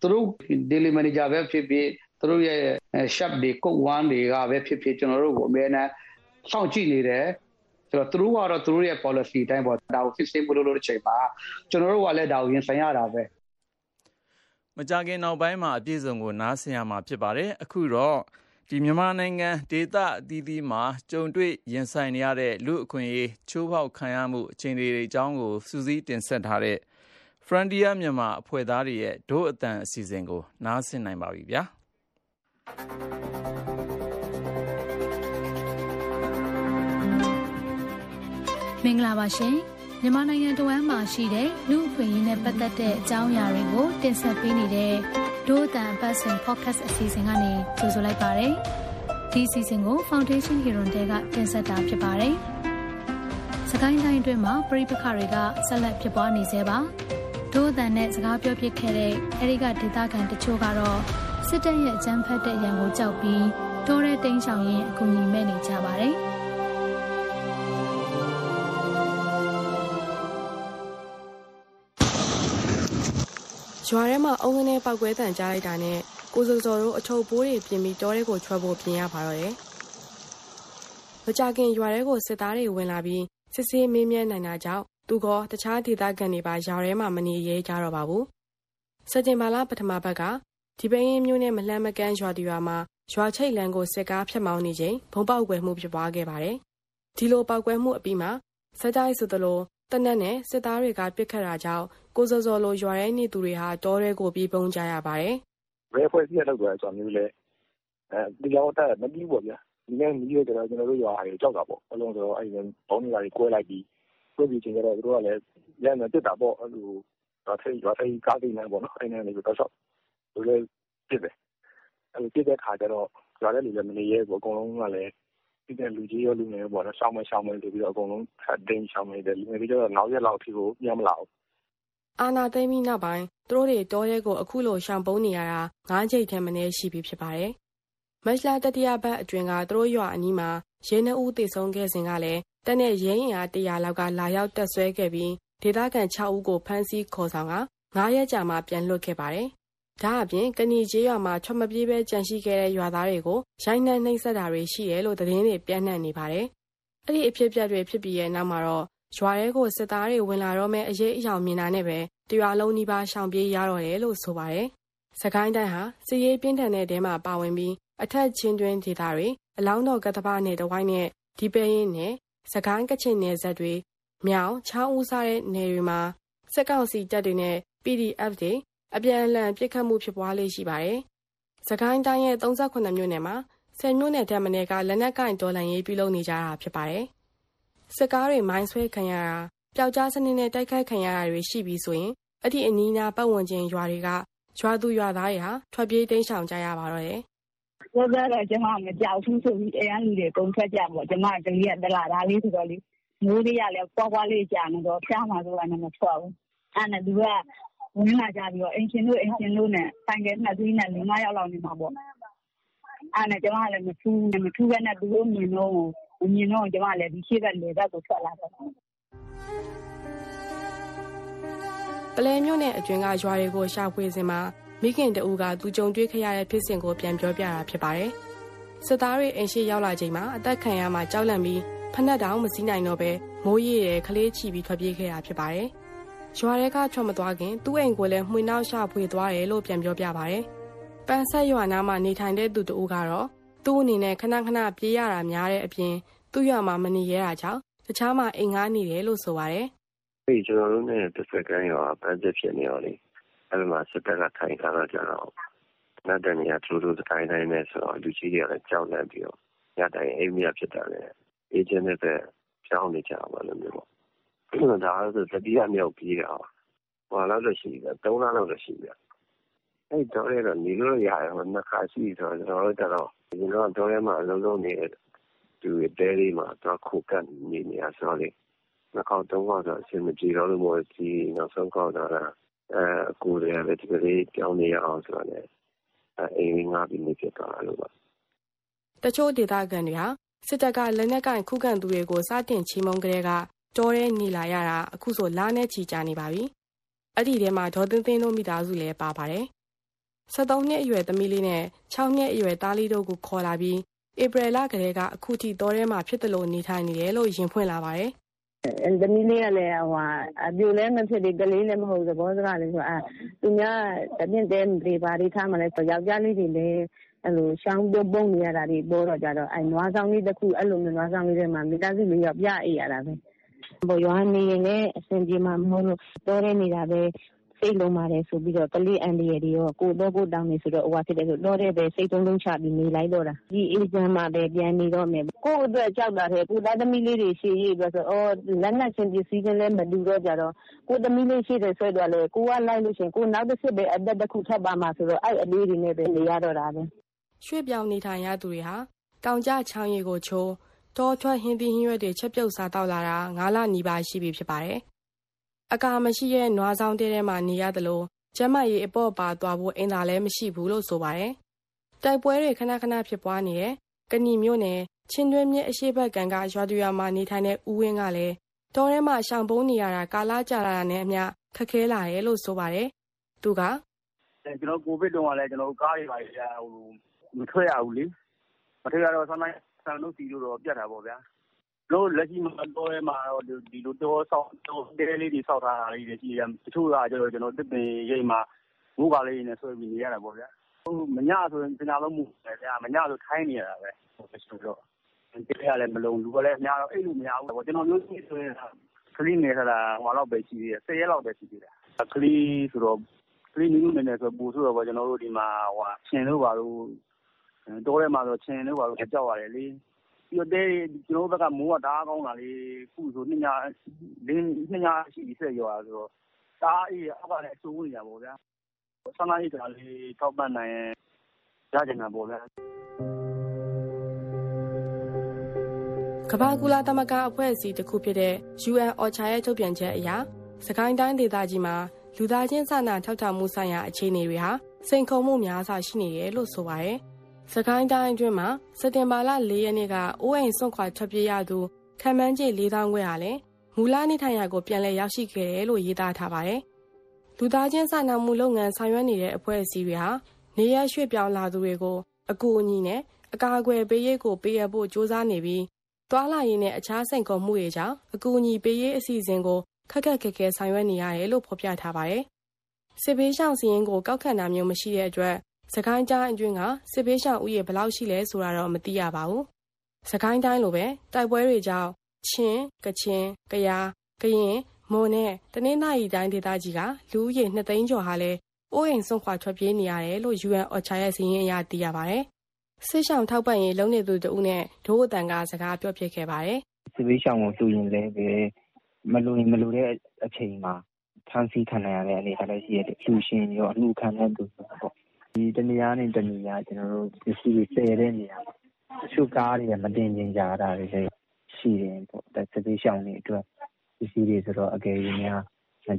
သူတို့ daily manager ပဲဖြစ်ဖြစ်သူတို့ရဲ့ shop တွေ code 1တွေကပဲဖြစ်ဖြစ်ကျွန်တော်တို့ကိုအများနဲ့စောင့်ကြည့်နေတယ်ဆိုတော့သူတို့ကတော့သူတို့ရဲ့ policy အတိုင်းပေါ့ဒါကို fix မလုပ်လို့အချိန်မှာကျွန်တော်တို့ကလည်းဒါကိုရင်ဆိုင်ရတာပဲမကြခင်နောက်ပိုင်းမှာအပြည့်စုံကိုနားဆင်ရမှာဖြစ်ပါတယ်အခုတော့ဒီ မြန်မာနိုင်ငံ ဒေသအသီးသီးမှာ ကြုံတွေ့ရင်ဆိုင်နေရတဲ့ လူအခွင့်အရေး ချိုးဖောက်ခံရမှု အခြေအနေတွေအကြောင်းကိုစူးစီးတင်ဆက်ထားတဲ့ Frontier မြန်မာအဖွဲ့သားတွေရဲ့ ဒို့အတန်အစီအစဉ်ကို နားဆင်နိုင်ပါပြီဗျာမင်္ဂလာပါရှင်မြန်မာနိုင်ငံတဝမ်းမှာရှိတဲ့လူအခွင့်အရေးနဲ့ပတ်သက်တဲ့အကြောင်းအရာတွေကို တင်ဆက်ပေးနေတဲ့ ဒို့အတန်ပတ်စင် podcast အစီအစဉ်ကနေကြိုဆိုလိုက်ပါတယ်။ဒီအစီအစဉ်ကို Foundation Hero တဲကတင်ဆက်တာဖြစ်ပါတယ်။စကိုင်းတိုင်းအတွင်းမှာပြည်ပခါတွေကဆက်လက်ဖြစ်ပွားနေသေးပါ။ဒို့အတန်နဲ့စကားပြောပြခဲ့တဲ့အဲဒီကဒေသခံတချို့ကတော့စစ်တပ်ရဲ့အကြမ်းဖက်တဲ့ရန်ကိုကြောက်ပြီးတိုးတဲ့တိန်းဆောင်ရင်အကူအညီမဲ့နေကြပါတယ်။ ရွာထဲမှာအုံငနဲ့ပောက်ကွဲတန်ကြားလိုက်တာနဲ့ကိုစုံစော်တို့အထုပ်ပိုးတွေပြင်ပြီးတောထဲကိုထွက်ဖို့ပြင်ရပါတော့တယ်။မကြခင်ရွာထဲကိုစစ်သားတွေဝင်လာပြီးစစ်ဆေးမင်းမြန်းနိုင်တာကြောင့်သူကတခြားဒေသခံတွေပါရွာထဲမှာမနေရဲကြတော့ပါဘူး။စက်တင်ဘာလပထမဘက်ကဒီပင်းမျိုးနဲ့မလှမ်းမကန်းရွာတီရွာမှာရွာချိတ်လန်းကိုစစ်ကားဖြတ်မောင်းနေချိန်ဘုံပေါက်ကွယ်မှုဖြစ်ပွားခဲ့ပါတယ်။ဒီလိုပေါက်ကွဲမှုအပြီးမှာစက်တိုင်းဆိုသလို တနက်နဲ့စစ်သားတွေကပြစ်ခတ်တာကြောင့်ကိုစောစောလိုရွာရဲနေသူတွေဟာတောထဲကိုပြေးပုံကြရပါတယ်။ဘယ်ဖွဲ့စည်းရလောက်တယ်ဆိုတာမျိုးလဲအဲဒီရောက်တာမပြီးဘူးဗျာ။ဒီနေ့မီးရကြတော့ကျွန်တော်တို့ရွာအေးကြောက်တာပေါ့။အလုံးဆိုတော့အဲဒီဘောင်းနေပါတွေကွဲလိုက်ပြီးကွဲပြီးချင်းကြတော့တို့ကလည်းရမ်းနေတက်တာပေါ့အဲ့လိုရွာထိရွာထိကားတိနေပေါ့နော်အဲ့နဲ့လည်းတော့ဆော့တို့လည်းပြစ်တယ်။အဲ့လိုပြစ်တဲ့ခါကျတော့ရွာတဲ့လူလည်းမနေရဲဘူးအကုန်လုံးကလည်း ပြီးတဲ့လူကြီးရော လူငယ်ရောပေါ့နော် ရှောင်းမဲရှောင်းမဲဆိုပြီးတော့ အကုန်လုံးထပ်တင်းရှောင်းမဲတယ် လူငယ်တွေကျတော့ နောက်ရက်လောက်အထိကို ပြန်မလာဘူး အာနာသိမ့်ပြီးနောက်ပိုင်း သူတို့တွေ တောထဲကို အခုလို ရှောင်ပုန်းနေရတာ၅ချိန်ထက်မနည်း ရှိပြီဖြစ်ပါတယ်။မက်လာတတိယဘတ်အတွင်ကသူတို့ရွာအနီးမှာ ရဲနှဦးတေဆုံးခဲ့စဉ်ကလည်းတက်တဲ့ ရဲရင်အား100လောက်က လာရောက်တက်ဆွဲခဲ့ပြီး ဒေသခံ6ဦးကို ဖမ်းဆီးခေါ်ဆောင်က9ရက်ကြာမှ ပြန်လွှတ်ခဲ့ပါတယ်။ ဒါအပြင်ကဏီကျေးရွာမှာချွတ်မပြေးပဲကြန့်ရှိခဲ့တဲ့ရွာသားတွေကိုရိုင်းနှံနှိမ့်ဆက်တာတွေရှိတယ်လို့သတင်းတွေပြန့်နှံ့နေပါတယ်။အဲ့ဒီအဖြစ်အပျက်တွေဖြစ်ပြီးရဲ့နောက်မှာတော့ရွာထဲကိုစစ်သားတွေဝင်လာတော့မဲ့အရေးအယောင်မြင်တာနဲ့ပဲတရွာလုံးနီးပါးရှောင်ပြေးရတော့တယ်လို့ဆိုပါတယ်။စကိုင်းတိုင်းဟာစစ်ရေးပြင်းထန်တဲ့တဲမှာပါဝင်ပြီးအထက်ချင်းတွင်းဒေသတွေအလောင်းတော်ကတပနဲ့တဝိုင်းနဲ့ဒီပဲရင်နဲ့စကိုင်းကချင်နယ်ဇက်တွေမြောင်ချောင်းဦးစားတဲ့နယ်တွေမှာစစ်ကောင်စီတပ်တွေနဲ့ PDF တွေ အပြန်အလှန်ပစ်ခတ်မှုဖြစ်ပွားလေးရှိပါတယ်။စကိုင်းတိုင်းရဲ့38မြို့နယ်မှာဆယ်မြို့နယ်ထက်မနည်းကလက်နက်ကင်တော်လှန်ရေးပြုလုပ်နေကြတာဖြစ်ပါတယ်။စစ်ကားတွေမိုင်းဆွဲခံရတာပျောက်ကြားစနစ်နဲ့တိုက်ခိုက်ခံရတာတွေရှိပြီးဆိုရင်အဲ့ဒီအနီးနားပတ်ဝန်းကျင်ရွာတွေကရွာသူရွာသားတွေဟာထွက်ပြေးတိမ်းရှောင်ကြရပါတော့တယ်။ပြောကြတော့ကျမမကြောက်ဘူးဆိုပြီးအဲလူတွေကုန်ထွက်ကြပေါ့ကျမကလေးကတလာသားလေးဆိုတော့လေမိုးလေးရလဲပွားပွားလေးကြာနေတော့ဖျားမှာဆိုတာနဲ့မထွက်ဘူး။အဲ့နဲ့သူက ဝင်လာကြပြီးတော့အင်ရှင်တို့အင်ရှင်တို့နဲ့ ဆိုင်ကယ်နှစ်စီးနဲ့ ၄၅ ယောက်လောက်နေမှာပေါ့။အဲ့နဲ့ ကျမကလည်း မထူးမထူးပဲနဲ့ သူတို့မြင်တော့မြင်တော့ကျမလည်းဒီရှိဘက်လေဘက်ကို ထွက်လာတော့ပလဲမြို့နယ်အတွင်းက ရွာတွေကို ရှာဖွေစဉ်မှာ မိခင်တဦးက သူကြုံတွေ့ခဲ့ရတဲ့ ဖြစ်စဉ်ကို ပြန်ပြောပြတာ ဖြစ်ပါတယ်။စစ်သားတွေ အိမ်ရှိရောက်လာချိန်မှာ အသက်ခံရမှကြောက်လန့်ပြီးဖက်နှက်တောင် မစည်းနိုင်တော့ပဲမိုးရေရဲ့ခလေးချီပြီး ထွက်ပြေးခဲ့တာ ဖြစ်ပါတယ်။ ရွာထဲကထွက်မသွားခင်သူ့အိမ်ကိုလည်းမှွေနောက်ရှဖွေသွားတယ်လို့ပြန်ပြောပြပါတယ်။ပန်းဆက်ရွာနားမှာနေထိုင်တဲ့သူတဦးကတော့သူ့အနေနဲ့ခဏခဏပြေးရတာများတဲ့အပြင်သူ့ရွာမှာမနေရတာကြောင့်တခြားမှာအိမ်ငှားနေတယ်လို့ဆိုပါတယ်။အေးကျွန်တော်တို့နဲ့တစ်ဆက်ကန်းရွာပန်းဆက်ဖြစ်နေရောလေ။အဲ့မှာစစ်တပ်ကထိုင်ထားတော့ကြတော့နောက်တဲ့နေရာသူတို့တိုင်းတိုင်းနဲ့ဆိုတော့လူကြီးတွေကလည်းကြောက်လန့်ပြီးတော့ညတိုင်းအိမ်မရဖြစ်တာလေအေဂျင့်နဲ့ပဲကြောင်းနေကြပါလို့မျိုးပေါ့။ ဒါဆိုတတိယမြောက်ပြေးတာ။ဟောလောက်လို့ရှိတယ်၃လလောက်လို့ရှိတယ်။အဲ့တော့လည်းနေလို့ရတယ်နှစ်ခါရှိဆိုတော့ ကျွန်တော်တို့ကတော့ကျွန်တော်တော့ထဲမှာ အလုံးလုံးနေသူတဲလေးမှာတော့ခုကတ်နေနေရဆိုလေနှစ်ခေါက်သုံးခေါက်တော့အဆင်မပြေတော့လို့မို့ဒီနောက်ဆုံးခေါက်တော့အဲကိုယ်လည်း ဒီကလေး ပြောင်းနေရအောင်ဆိုတော့လေအိမ်ငါပြီး နေဖြစ်သွားလို့ပါ တချို့ဒေသခံတွေဟာ စစ်တပ်က လက်နက်ကင်ခုခံသူတွေကို စတင်ချီးမုံကြတဲ့က တောထဲနေလာရတာအခုဆိုလာနဲ့ချီကြနေပါပြီအဲ့ဒီထဲမှာဒေါ်သိန်းသိန်းတို့မိသားစုလည်းပါပါတယ်73နှစ်အရွယ်သမီးလေးနဲ့6နှစ်အရွယ်သားလေးတို့ကိုခေါ်လာပြီးဧပြီလကလေးကအခုထိတောထဲမှာဖြစ်တယ်လို့နေထိုင်နေတယ်လို့ရင်ဖွင့်လာပါတယ်။သမီးလေးကလည်းဟိုအပြိုလည်းမဖြစ်သေးကလေးလည်းမဟုတ်သဘောစကားလေးဆိုအာသူများတပြင်းတဲတွေပါတွေထားမှလည်းယောက်ျားလေးတွေလည်းအဲ့လိုရှောင်းပြုံးပုံနေရတာတွေပေါ်တော့ကြတော့အဲ့နွားဆောင်လေးတစ်ခုအဲ့လိုမျိုးနွားဆောင်လေးတွေမှာမိသားစုလေးယောက်ပြအေးရတာပဲ။ဘော ရွာနေရင်လည်း အဆင်ပြေမှာမဟုတ်လို့ တော်ရဲနေတာပဲ စိတ်လုံးပါတယ်ဆိုပြီးတော့ ကလေးအန်ဒီရတွေရော ကိုတော့ကိုတောင်းနေဆိုတော့ဟိုဟာဖြစ်တယ်ဆိုတော့တဲ့ပဲ စိတ်သုံးလုံးချပြီး နေလိုက်တော့တာဒီအေဂျင့်မှာပဲ ပြန်နေတော့မယ် ကို့အတွက်ကြောက်တာတဲ့ကိုသားသမီးလေးတွေ ရှေ့ရေးပြီးဆိုအော်လက်နက်ချင်းပစ္စည်းချင်းလည်း မတူတော့ကြတော့ ကိုသမီးလေးရှေ့တယ်ဆွဲတော့လေကိုကလိုက်လို့ရှင် ကိုနောက်တစ်စစ်ပဲ အသက်တစ်ခု ထပ်ပါမှာဆိုတော့ အဲ့အလေးတွေနဲ့ပဲ နေရတော့တာပဲ ရွှေ့ပြောင်းနေထိုင်ရသူတွေဟာ တောင်ကျချောင်းရီကို ချိုး တောထွက်ဟင်းသီးဟင်းရွက်တွေချက်ပြုတ်စားတော့လာတာ9လနီးပါးရှိပြီဖြစ်ပါတယ်အကာမရှိရဲ့နွားဆောင်တဲထဲမှာနေရတယ်လို့ကျမကြီးအပေါ့ပါသွားဖို့အင်သာလည်းမရှိဘူးလို့ဆိုပါတယ်။တိုက်ပွဲတွေခဏခဏဖြစ်ပွားနေတဲ့ကဏီမြို့နယ်ချင်းတွင်းမြစ်အရှိတ်ဘက်ကန်ကရွာသူရွာမှာနေထိုင်တဲ့ဦးဝင်းကလည်းတောထဲမှာရှောင်ပုန်းနေရတာကာလကြာလာတာနဲ့အမျှခက်ခဲလာတယ်လို့ဆိုပါတယ်။သူကကျွန်တော်ကိုဗစ်တုန်းကလည်းကျွန်တော်ကားတွေပါဟိုမထွက်ရဘူးလေ။မထွက်ရတော့ဆန်းတိုင်း ဆန်လို့စီလို့တော့ ပြတ်တာပေါ့ဗျာတို့ လက်ရှိမှာတောထဲမှာတော့ ဒီလိုတောဆောက်တောတဲလေးတွေ ဆောက်ထားတာလေးတွေ ရှိတယ် တချို့ကကျတော့ကျွန်တော်တစ်ပင်ရိပ်မှာ မိုးကာလေးနဲ့ ဆွဲပြီး နေရတာပေါ့ဗျာဟိုမညဆိုရင်တညာလုံးမှုပဲဗျာ မညဆို ထိုင်းနေရတာပဲဟိုဆိုတော့တဲရလည်း မလုံးလူကလည်းအများတော့အဲ့လိုမရဘူးပေါ့ကျွန်တော်မျိုးကြီးဆိုရင် ကလေးနေထားတာဟိုလောက်ပဲရှိသေးတယ်10ရက်လောက်ပဲ ရှိသေးတယ် ကလေးဆိုတော့ ကလေးနည်းနည်းနဲ့ဆိုပူဆိုတော့ကျွန်တော်တို့ ဒီမှာဟိုချင်းတို့ပါလို့ တောထဲမှာဆိုချင်းတို့ပါလို့ကြောက်ရတယ်လေ ပြီးတော့ တဲကျွန်တော်တို့ဘက်က မိုးက တအားကောင်းတာလေခုဆိုနှစ်ညလေးနှစ်ညရှိပြီ ဆက်ရွာဆိုတော့ တအားအေးအောက်ကလည်းအဆိုးနေတာပေါ့ဗျာဆန္ဒရိတ်တာလေး ထောက်ပံ့နိုင်ရင်ရကြမှာပေါ့ဗျာ ကမ္ဘာကူလာသမဂ္ဂအဖွဲ့အစည်းတစ်ခုဖြစ်တဲ့ UN OCHA ရဲ့ ထုတ်ပြန်ချက်အရစကိုင်းတိုင်းဒေသကြီးမှာ လူသားချင်းစာနာထောက်ထားမှုဆိုင်ရာ အခြေအနေတွေဟာ စိန်ခေါ်မှုများစွာရှိနေတယ်လို့ ဆိုပါတယ်။ စကိုင်းတိုင်းအတွင်းမှာစက်တင်ဘာလ၄ရက်နေ့ကအိုးအိမ်ဆွန့်ခွာထွက်ပြေးရသူခံမှန်းခြေ၄000ခွဲဟာလည်းမူလနေထိုင်ရာကိုပြန်လည်ရောက်ရှိခဲ့တယ်လို့ရေးသားထားပါတယ်။လူသားချင်းစာနာမှုလုပ်ငန်းဆောင်ရွက်နေတဲ့အဖွဲ့အစည်းတွေဟာနေရရွှေ့ပြောင်းလာသူတွေကိုအကူအညီနဲ့အကာအကွယ်ပေးရေးကိုပေးရဖို့စ조사နေပြီးတွာလာရေးနဲ့အခြားစိန်ခေါ်မှုတွေကြောင့်အကူအညီပေးရေးအစီအစဉ်ကိုခက်ခက်ခဲခဲဆောင်ရွက်နေရတယ်လို့ဖော်ပြထားပါတယ်။စစ်ဘေးရှောင်စီရင်ကိုကောက်ခံတာမျိုးမရှိတဲ့အတွက် စကိုင်းတိုင်းအတွင်းကစစ်ပေးရှောင်ဥယေဘယ်လောက်ရှိလဲဆိုတာတော့မသိရပါဘူး။စကိုင်းတိုင်းလိုပဲတိုက်ပွဲတွေကြောင့်ချင်းကချင်ကယားကရင်မွန်နဲ့တနင်္သာရီတိုင်းဒေသကြီးကလူဦးရေ2သိန်းကျော်ဟာလည်းအိုးအိမ်ဆုံးခွာထွက်ပြေးနေရတယ်လို့ UN OCHA ရဲ့စီးရင်အရသိရပါတယ်။စစ်ရှောင်ထောက်ပံ့ရေးလုပ်နေသူတို့နဲ့ဒိုးအတန်ကစကားပြောပြခဲ့ပါတယ်။စစ်ပေးရှောင်ကိုတူရင်လည်းပဲမလိုရင်မလိုတဲ့အချိန်မှာဖမ်းဆီးခံရတဲ့အနေအထားလည်းရှိရတယ်။လူရှင်ရောအမှုခံတဲ့သူပေါ့ ဒီတနေရာနဲ့တနေရာကျွန်တော်တို့ပစ္စည်းတွေတည်တဲ့နေရာတချို့ကားတွေကမတင်ကျင်ကြတာတွေလည်းရှိတယ်ပေါ့ဒါစပေးရှောင်းနေအတွက်ပစ္စည်းတွေဆိုတော့အကယ်၍များ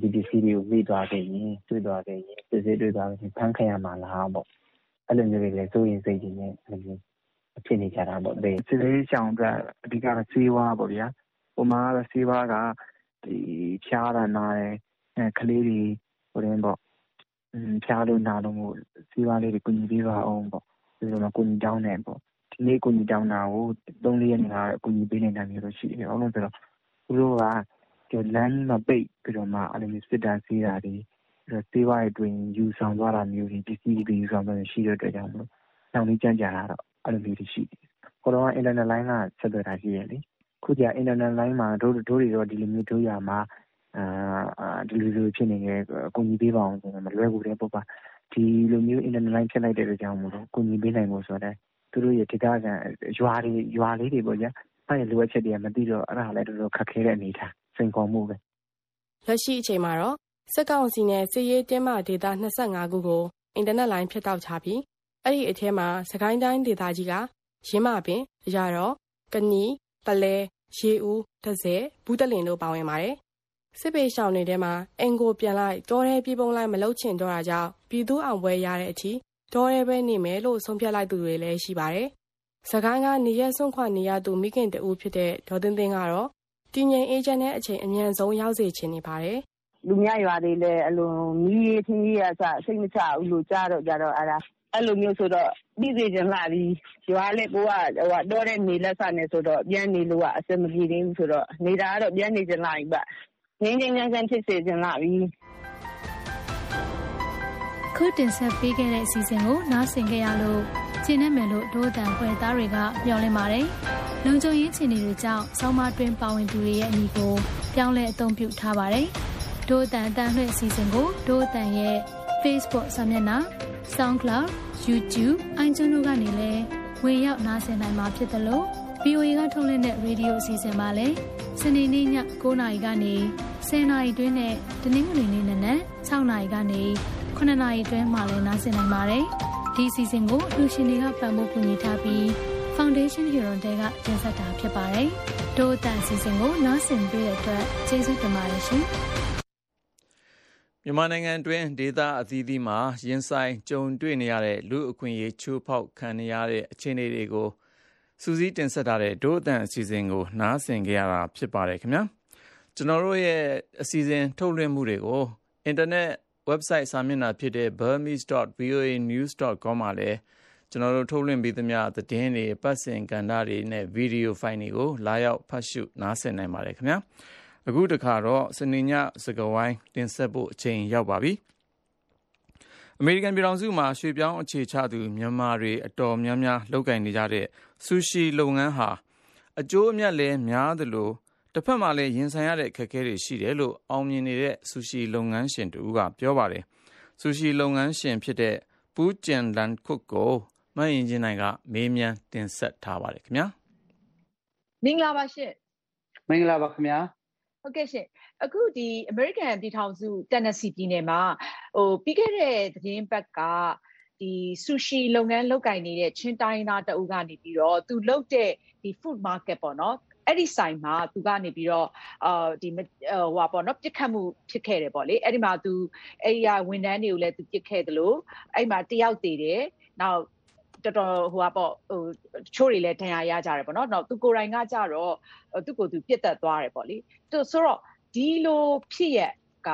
ဒီပစ္စည်းတွေကိုမိသွားခဲ့ရင်တွေ့သွားခဲ့ရင်ပစ္စည်းတွေ့သွားရင်ဖမ်းခံရမှာလားပေါ့အဲ့လိုမျိုးတွေလည်းစိုးရင်စိတ်ကြီးနဲ့အဲ့လိုဖြစ်နေကြတာပေါ့ဒီစပေးရှောင်းအတွက်အဓိကတော့ဆေးဝါးပေါ့ဗျာပုံမှန်ကတော့ဆေးဝါးကဒီဖြားတာနားတယ်အဲကလေးတွေဟိုရင်ပေါ့ ဖျားလို့နာလို့မို့ဆေးဝါးလေးတွေကူညီပေးပါဦးပေါ့ဒီလိုမျိုးကူညီတောင်းတယ်ပေါ့ဒီနေ့ကူညီတောင်းတာကို3-4ရက်နေကအကူညီပေးနေတာမျိုးတော့ရှိတယ်။ဘာလို့လဲဆိုတော့သူတို့ကဒီလမ်းမှာပိတ်ပြီးတော့မှအဲ့လိုမျိုးစစ်တာဆေးတာတွေဆေးဝါးတွေတွင်ယူဆောင်သွားတာမျိုးတွေပစ္စည်းတွေယူဆောင်သွားတာရှိတဲ့အတွက်ကြောင့်မလို့နှောင့်နှေးကြန့်ကြာတာတော့အဲ့လိုမျိုးတွေရှိတယ်။ဟိုတော့အင်တာနက်လိုင်းကဆက်သွယ်တာရှိရလေ။ခုကျအင်တာနက်လိုင်းမှာတို့တို့တွေတော့ဒီလိုမျိုးတို့ရမှာအာ ဒီလိုလိုဖြစ်နေတယ်အကူအညီပေးပါအောင်ဆိုတော့မလွယ်ဘူးတဲ့ပုပ္ပဒီလိုမျိုးအင်တာနက်လိုင်းဖြစ်လိုက်တဲ့အတွက်ကြောင့်မို့လို့အကူအညီပေးနိုင်ဖို့ဆိုတော့သူတို့ရဲ့ဒေသခံရွာတွေရွာလေးတွေပေါ့ဗျာအဲ့ဒီလိုအပ်ချက်တွေကမသိတော့အဲ့ဒါလည်းတော်တော်ခက်ခဲတဲ့အနေအထားစိန်ခေါ်မှုပဲလက်ရှိအချိန်မှာတော့စစ်ကောင်စီနဲ့စစ်ရေးတင်းမာဒေသ25ခုကိုအင်တာနက်လိုင်းဖြတ်တောက်ချပြီးအဲ့ဒီအထဲမှာစကိုင်းတိုင်းဒေသကြီးကရင်းမပင်ရတော့ကနီပလဲရေဦးဒဇယ်ဘူးတလင်တို့ပါဝင်ပါတယ် စစ်ပေရှောင်းတွေထဲမှာအင်ကိုပြန်လိုက်တောထဲပြေးပုံလိုက်မလုတ်ချင်တော့တာကြောင့်ပြည်သူအောင်ပွဲရတဲ့အထိတောထဲပဲနေမယ်လို့ဆုံးဖြတ်လိုက်သူတွေလည်းရှိပါတယ်။စကိုင်းကနေရက်စွန့်ခွာနေရသူမိခင်တူဖြစ်တဲ့ဒေါ်သိန်းသိန်းကတော့တည်ငြိမ်အေးချမ်းတဲ့အချိန်အမြန်ဆုံးရောက်စေချင်နေပါတယ်။လူများရွာတွေလည်းအလိုမီးရေးထင်းကြီးရစစိတ်မချဘူးလို့ကြားတော့ကြတော့အဲ့ဒါအဲ့လိုမျိုးဆိုတော့ပြီးစေချင်လာပြီးရွာလည်းကိုကဟိုတော့တဲ့နေလက်ဆနဲ့ဆိုတော့ပြန်နေလို့ကအဆင်မပြေသေးဘူးဆိုတော့နေတာကတော့ပြန်နေချင်လာပြီဗျ ငင်းငင်းငန်းငန်းဖြစ်စေချင်လာပြီခုတင်ဆက်ပေးခဲ့တဲ့အစီအစဉ်ကိုနားဆင်ကြရလို့ကျင်းနေမယ်လို့ဒိုးတန်ခွဲသားတွေကမျှော်လင့်ပါတယ်။လုံခြုံရေးအခြေအနေတွေကြောင့်ဆောင်းမတွင်ပါဝင်သူတွေရဲ့အမိကိုပြောင်းလဲအသုံးပြုထားပါတယ်။ဒိုးတန်အတန်လွှင့်အစီအစဉ်ကိုဒိုးတန်ရဲ့ Facebook စာမျက်နှာ SoundCloud YouTube iTunes တို့ကနေလည်းဝင်ရောက်နားဆင်နိုင်မှာဖြစ်တယ်လို့ VOA ကထုတ်လွှင့်တဲ့ရေဒီယိုအစီအစဉ်မှာလည်းစနေနေ့ည9:00နာရီကနေ 10:00နာရီတွင်းနဲ့တနင်္ဂနွေနေ့နနက်6:00နာရီကနေ9:00နာရီတွင်းမှာလည်းနားဆင်နိုင်ပါတယ်။ဒီအစီအစဉ်ကိုလူရှင်တွေကပံ့ပိုးကူညီထားပြီး Foundation Hero တဲကတင်ဆက်တာဖြစ်ပါတယ်။ဒို့အတန်အစီအစဉ်ကိုနားဆင်ပေးတဲ့အတွက်ကျေးဇူးတင်ပါတယ်ရှင်။မြန်မာနိုင်ငံတွင်းဒေသအသီးသီးမှာရင်ဆိုင်ကြုံတွေ့နေရတဲ့လူအခွင့်အရေးချိုးဖောက်ခံနေရတဲ့အခြေအနေတွေကိုစူးစီးတင်ဆက်ထားတဲ့ဒို့အတန်အစီအစဉ်ကိုနားဆင်ကြရတာဖြစ်ပါတယ်ခင်ဗျာ ကျွန်တော်တို့ရဲ့အစီအစဉ်ထုတ်လွှင့်မှုတွေကိုအင်တာနက် website စာမျက်နှာဖြစ်တဲ့ burmese.voanews.com မှာလည်းကျွန်တော်တို့ထုတ်လွှင့်ပေးသမျှသတင်းတွေပတ်စင်ကဏ္ဍတွေနဲ့ဗီဒီယိုဖိုင်တွေကိုလာရောက်ဖတ်ရှုနားဆင်နိုင်ပါတယ်ခင်ဗျာအခုတခါတော့စနေညစကဝိုင်းတင်ဆက်ဖို့အချိန်ရောက်ပါပြီအမေရိကန်ပြည်ထောင်စုမှာရွှေပြောင်းအခြေချသူမြန်မာတွေအတော်များများလုပ်ကင်နေကြတဲ့ဆူရှီလုပ်ငန်းဟာအကျိုးအမြတ်လည်းများသလို တစ်ဖက်မှာလည်း ရင်ဆိုင်ရတဲ့ အခက်အခဲတွေ ရှိတယ်လို့ အောင်မြင်နေတဲ့ ဆူရှီလုပ်ငန်းရှင်တူကပြောပါတယ် ဆူရှီလုပ်ငန်းရှင်ဖြစ်တဲ့ပူးကျန်လန်ခုတ်ကို မအင်ဂျင်နိုင်က မေးမြန်းတင်ဆက်ထားပါတယ်ခင်ဗျာမင်္ဂလာပါရှင်မင်္ဂလာပါခင်ဗျာ ဟုတ်ကဲ့ရှင်အခုဒီ American ပြည်ထောင်စု Tennessee ပြည်နယ်မှာဟိုပြီးခဲ့တဲ့သတင်းပတ်ကဒီဆူရှီလုပ်ငန်း လုပ်ကင်နေတဲ့ ချင်းတိုင်းသားတအုပ်ကနေပြီးတော့ သူလုပ်တဲ့ဒီ food market ပေါ့နော် အဲ့ဒီဆိုင်မှာသူကနေပြီးတော့အာဒီဟိုဟာပေါ့နော်ပြစ်ခတ်မှုဖြစ်ခဲ့တယ်ပေါ့လေအဲ့ဒီမှာသူအဲ့ဒီဝန်ထမ်းတွေကိုလည်းသူပြစ်ခဲ့တယ်လို့အဲ့မှာတယောက်တည်တယ်နောက်တော်တော်ဟိုဟာပေါ့ဟိုချိုးတွေလည်းဒဏ်ရာရကြတယ်ပေါ့နော်နောက်သူကိုယ်တိုင်ကကြတော့သူ့ကိုယ်သူပြစ်တက်သွားတယ်ပေါ့လေသူဆိုတော့ဒီလိုဖြစ်ရက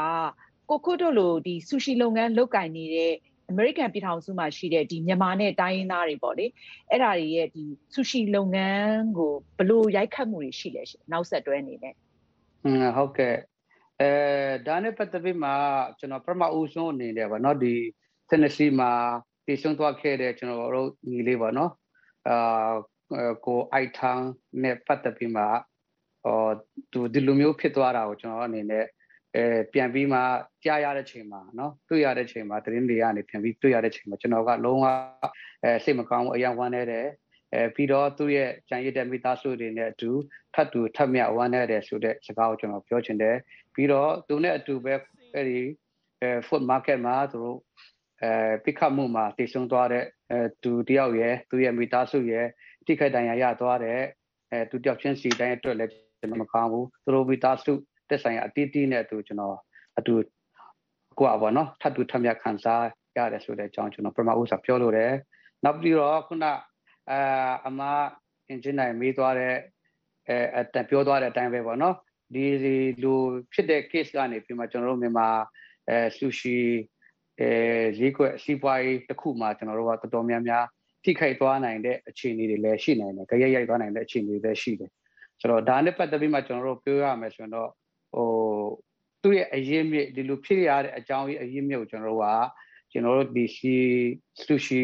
ကိုခုတို့လိုဒီဆူရှီလုပ်ငန်းလုပ်ကင်နေတဲ့ အမေရိကန်ပြည်ထောင်စုမှာရှိတဲ့ဒီမြန်မာနဲ့တိုင်းရင်းသားတွေပေါ့လေအဲ့ဒါတွေရဲ့ဒီဆူရှီလုပ်ငန်းကိုဘလို့ရိုက်ခတ်မှုတွေရှိလဲရှင်နောက်ဆက်တွဲအနေနဲ့อืมဟုတ်ကဲ့အဲဒါနဲ့ပတ်သက်ပြီးမှကျွန်တော်ပထမဦးဆုံးအနေနဲ့ပေါ့နော်ဒီ Tennessee မှာတည်ဆုံသွားခဲ့တဲ့ကျွန်တော်တို့ညီလေးပေါ့နော်အာကိုအိုက်ထန်းနဲ့ပတ်သက်ပြီးမှဟောသူဒီလိုမျိုးဖြစ်သွားတာကိုကျွန်တော်အနေနဲ့ အဲပြန်ပြီးမှကြားရတဲ့ချိန်မှာနော်တွေ့ရတဲ့ချိန်မှာသတင်းတွေကနေပြန်ပြီးတွေ့ရတဲ့ချိန်မှာကျွန်တော်ကလုံးဝအဲစိတ်မကောင်းဘူးအယံဝမ်းနေတယ်အဲပြီးတော့သူ့ရဲ့ကြံရည်တဲ့မိသားစုတွေနဲ့အတူထပ်တူထပ်မြဝမ်းနေတယ်ဆိုတဲ့စကားကိုကျွန်တော်ပြောချင်တယ်ပြီးတော့သူနဲ့အတူပဲအဲဒီအဲ food market မှာသူတို့အဲ pick up မှုမှာတည်ဆုံသွားတဲ့အဲသူတယောက်ရဲ့သူ့ရဲ့မိသားစုရဲ့တိခိုက်တန်ရာရသွားတဲ့အဲသူတယောက်ချင်းစီတိုင်းအတွက်လည်းကျွန်တော်မကောင်းဘူးသူတို့မိသားစု တက်ဆိုင်ရာအတီးတီးနဲ့သူကျွန်တော်အတူကိုอ่ะပေါ့နော်ထပ်တူထပ်မြခံစားရတယ်ဆိုတဲ့အကြောင်းကျွန်တော်ပထမဦးစွာပြောလို့တယ်နောက်ပြီးတော့ခုနအာအမအင်ဂျင်နိုင်မေးသွားတဲ့အဲအတပြောသွားတဲ့အတိုင်းပဲပေါ့နော်ဒီလူဖြစ်တဲ့ case ကနေပြီးမှကျွန်တော်တို့မြန်မာအဲဆူရှီအဲဈေးကွက်စီးပွားရေးတစ်ခုမှာကျွန်တော်တို့ကတော်တော်များများထိခိုက်သွားနိုင်တဲ့အခြေအနေတွေလည်းရှိနိုင်တယ်ကြရိုက်ရိုက်သွားနိုင်တဲ့အခြေအနေတွေလည်းရှိတယ်ဆိုတော့ဒါနဲ့ပတ်သက်ပြီးမှကျွန်တော်တို့ပြောရမယ်ဆိုရင်တော့ ဟိုသူ့ရဲ့အရင်မြစ်ဒီလိုဖြစ်ရတဲ့အကြောင်းကြီးအရင်မြစ်ကိုကျွန်တော်တို့ကကျွန်တော်တို့ဒီရှိဆူရှီ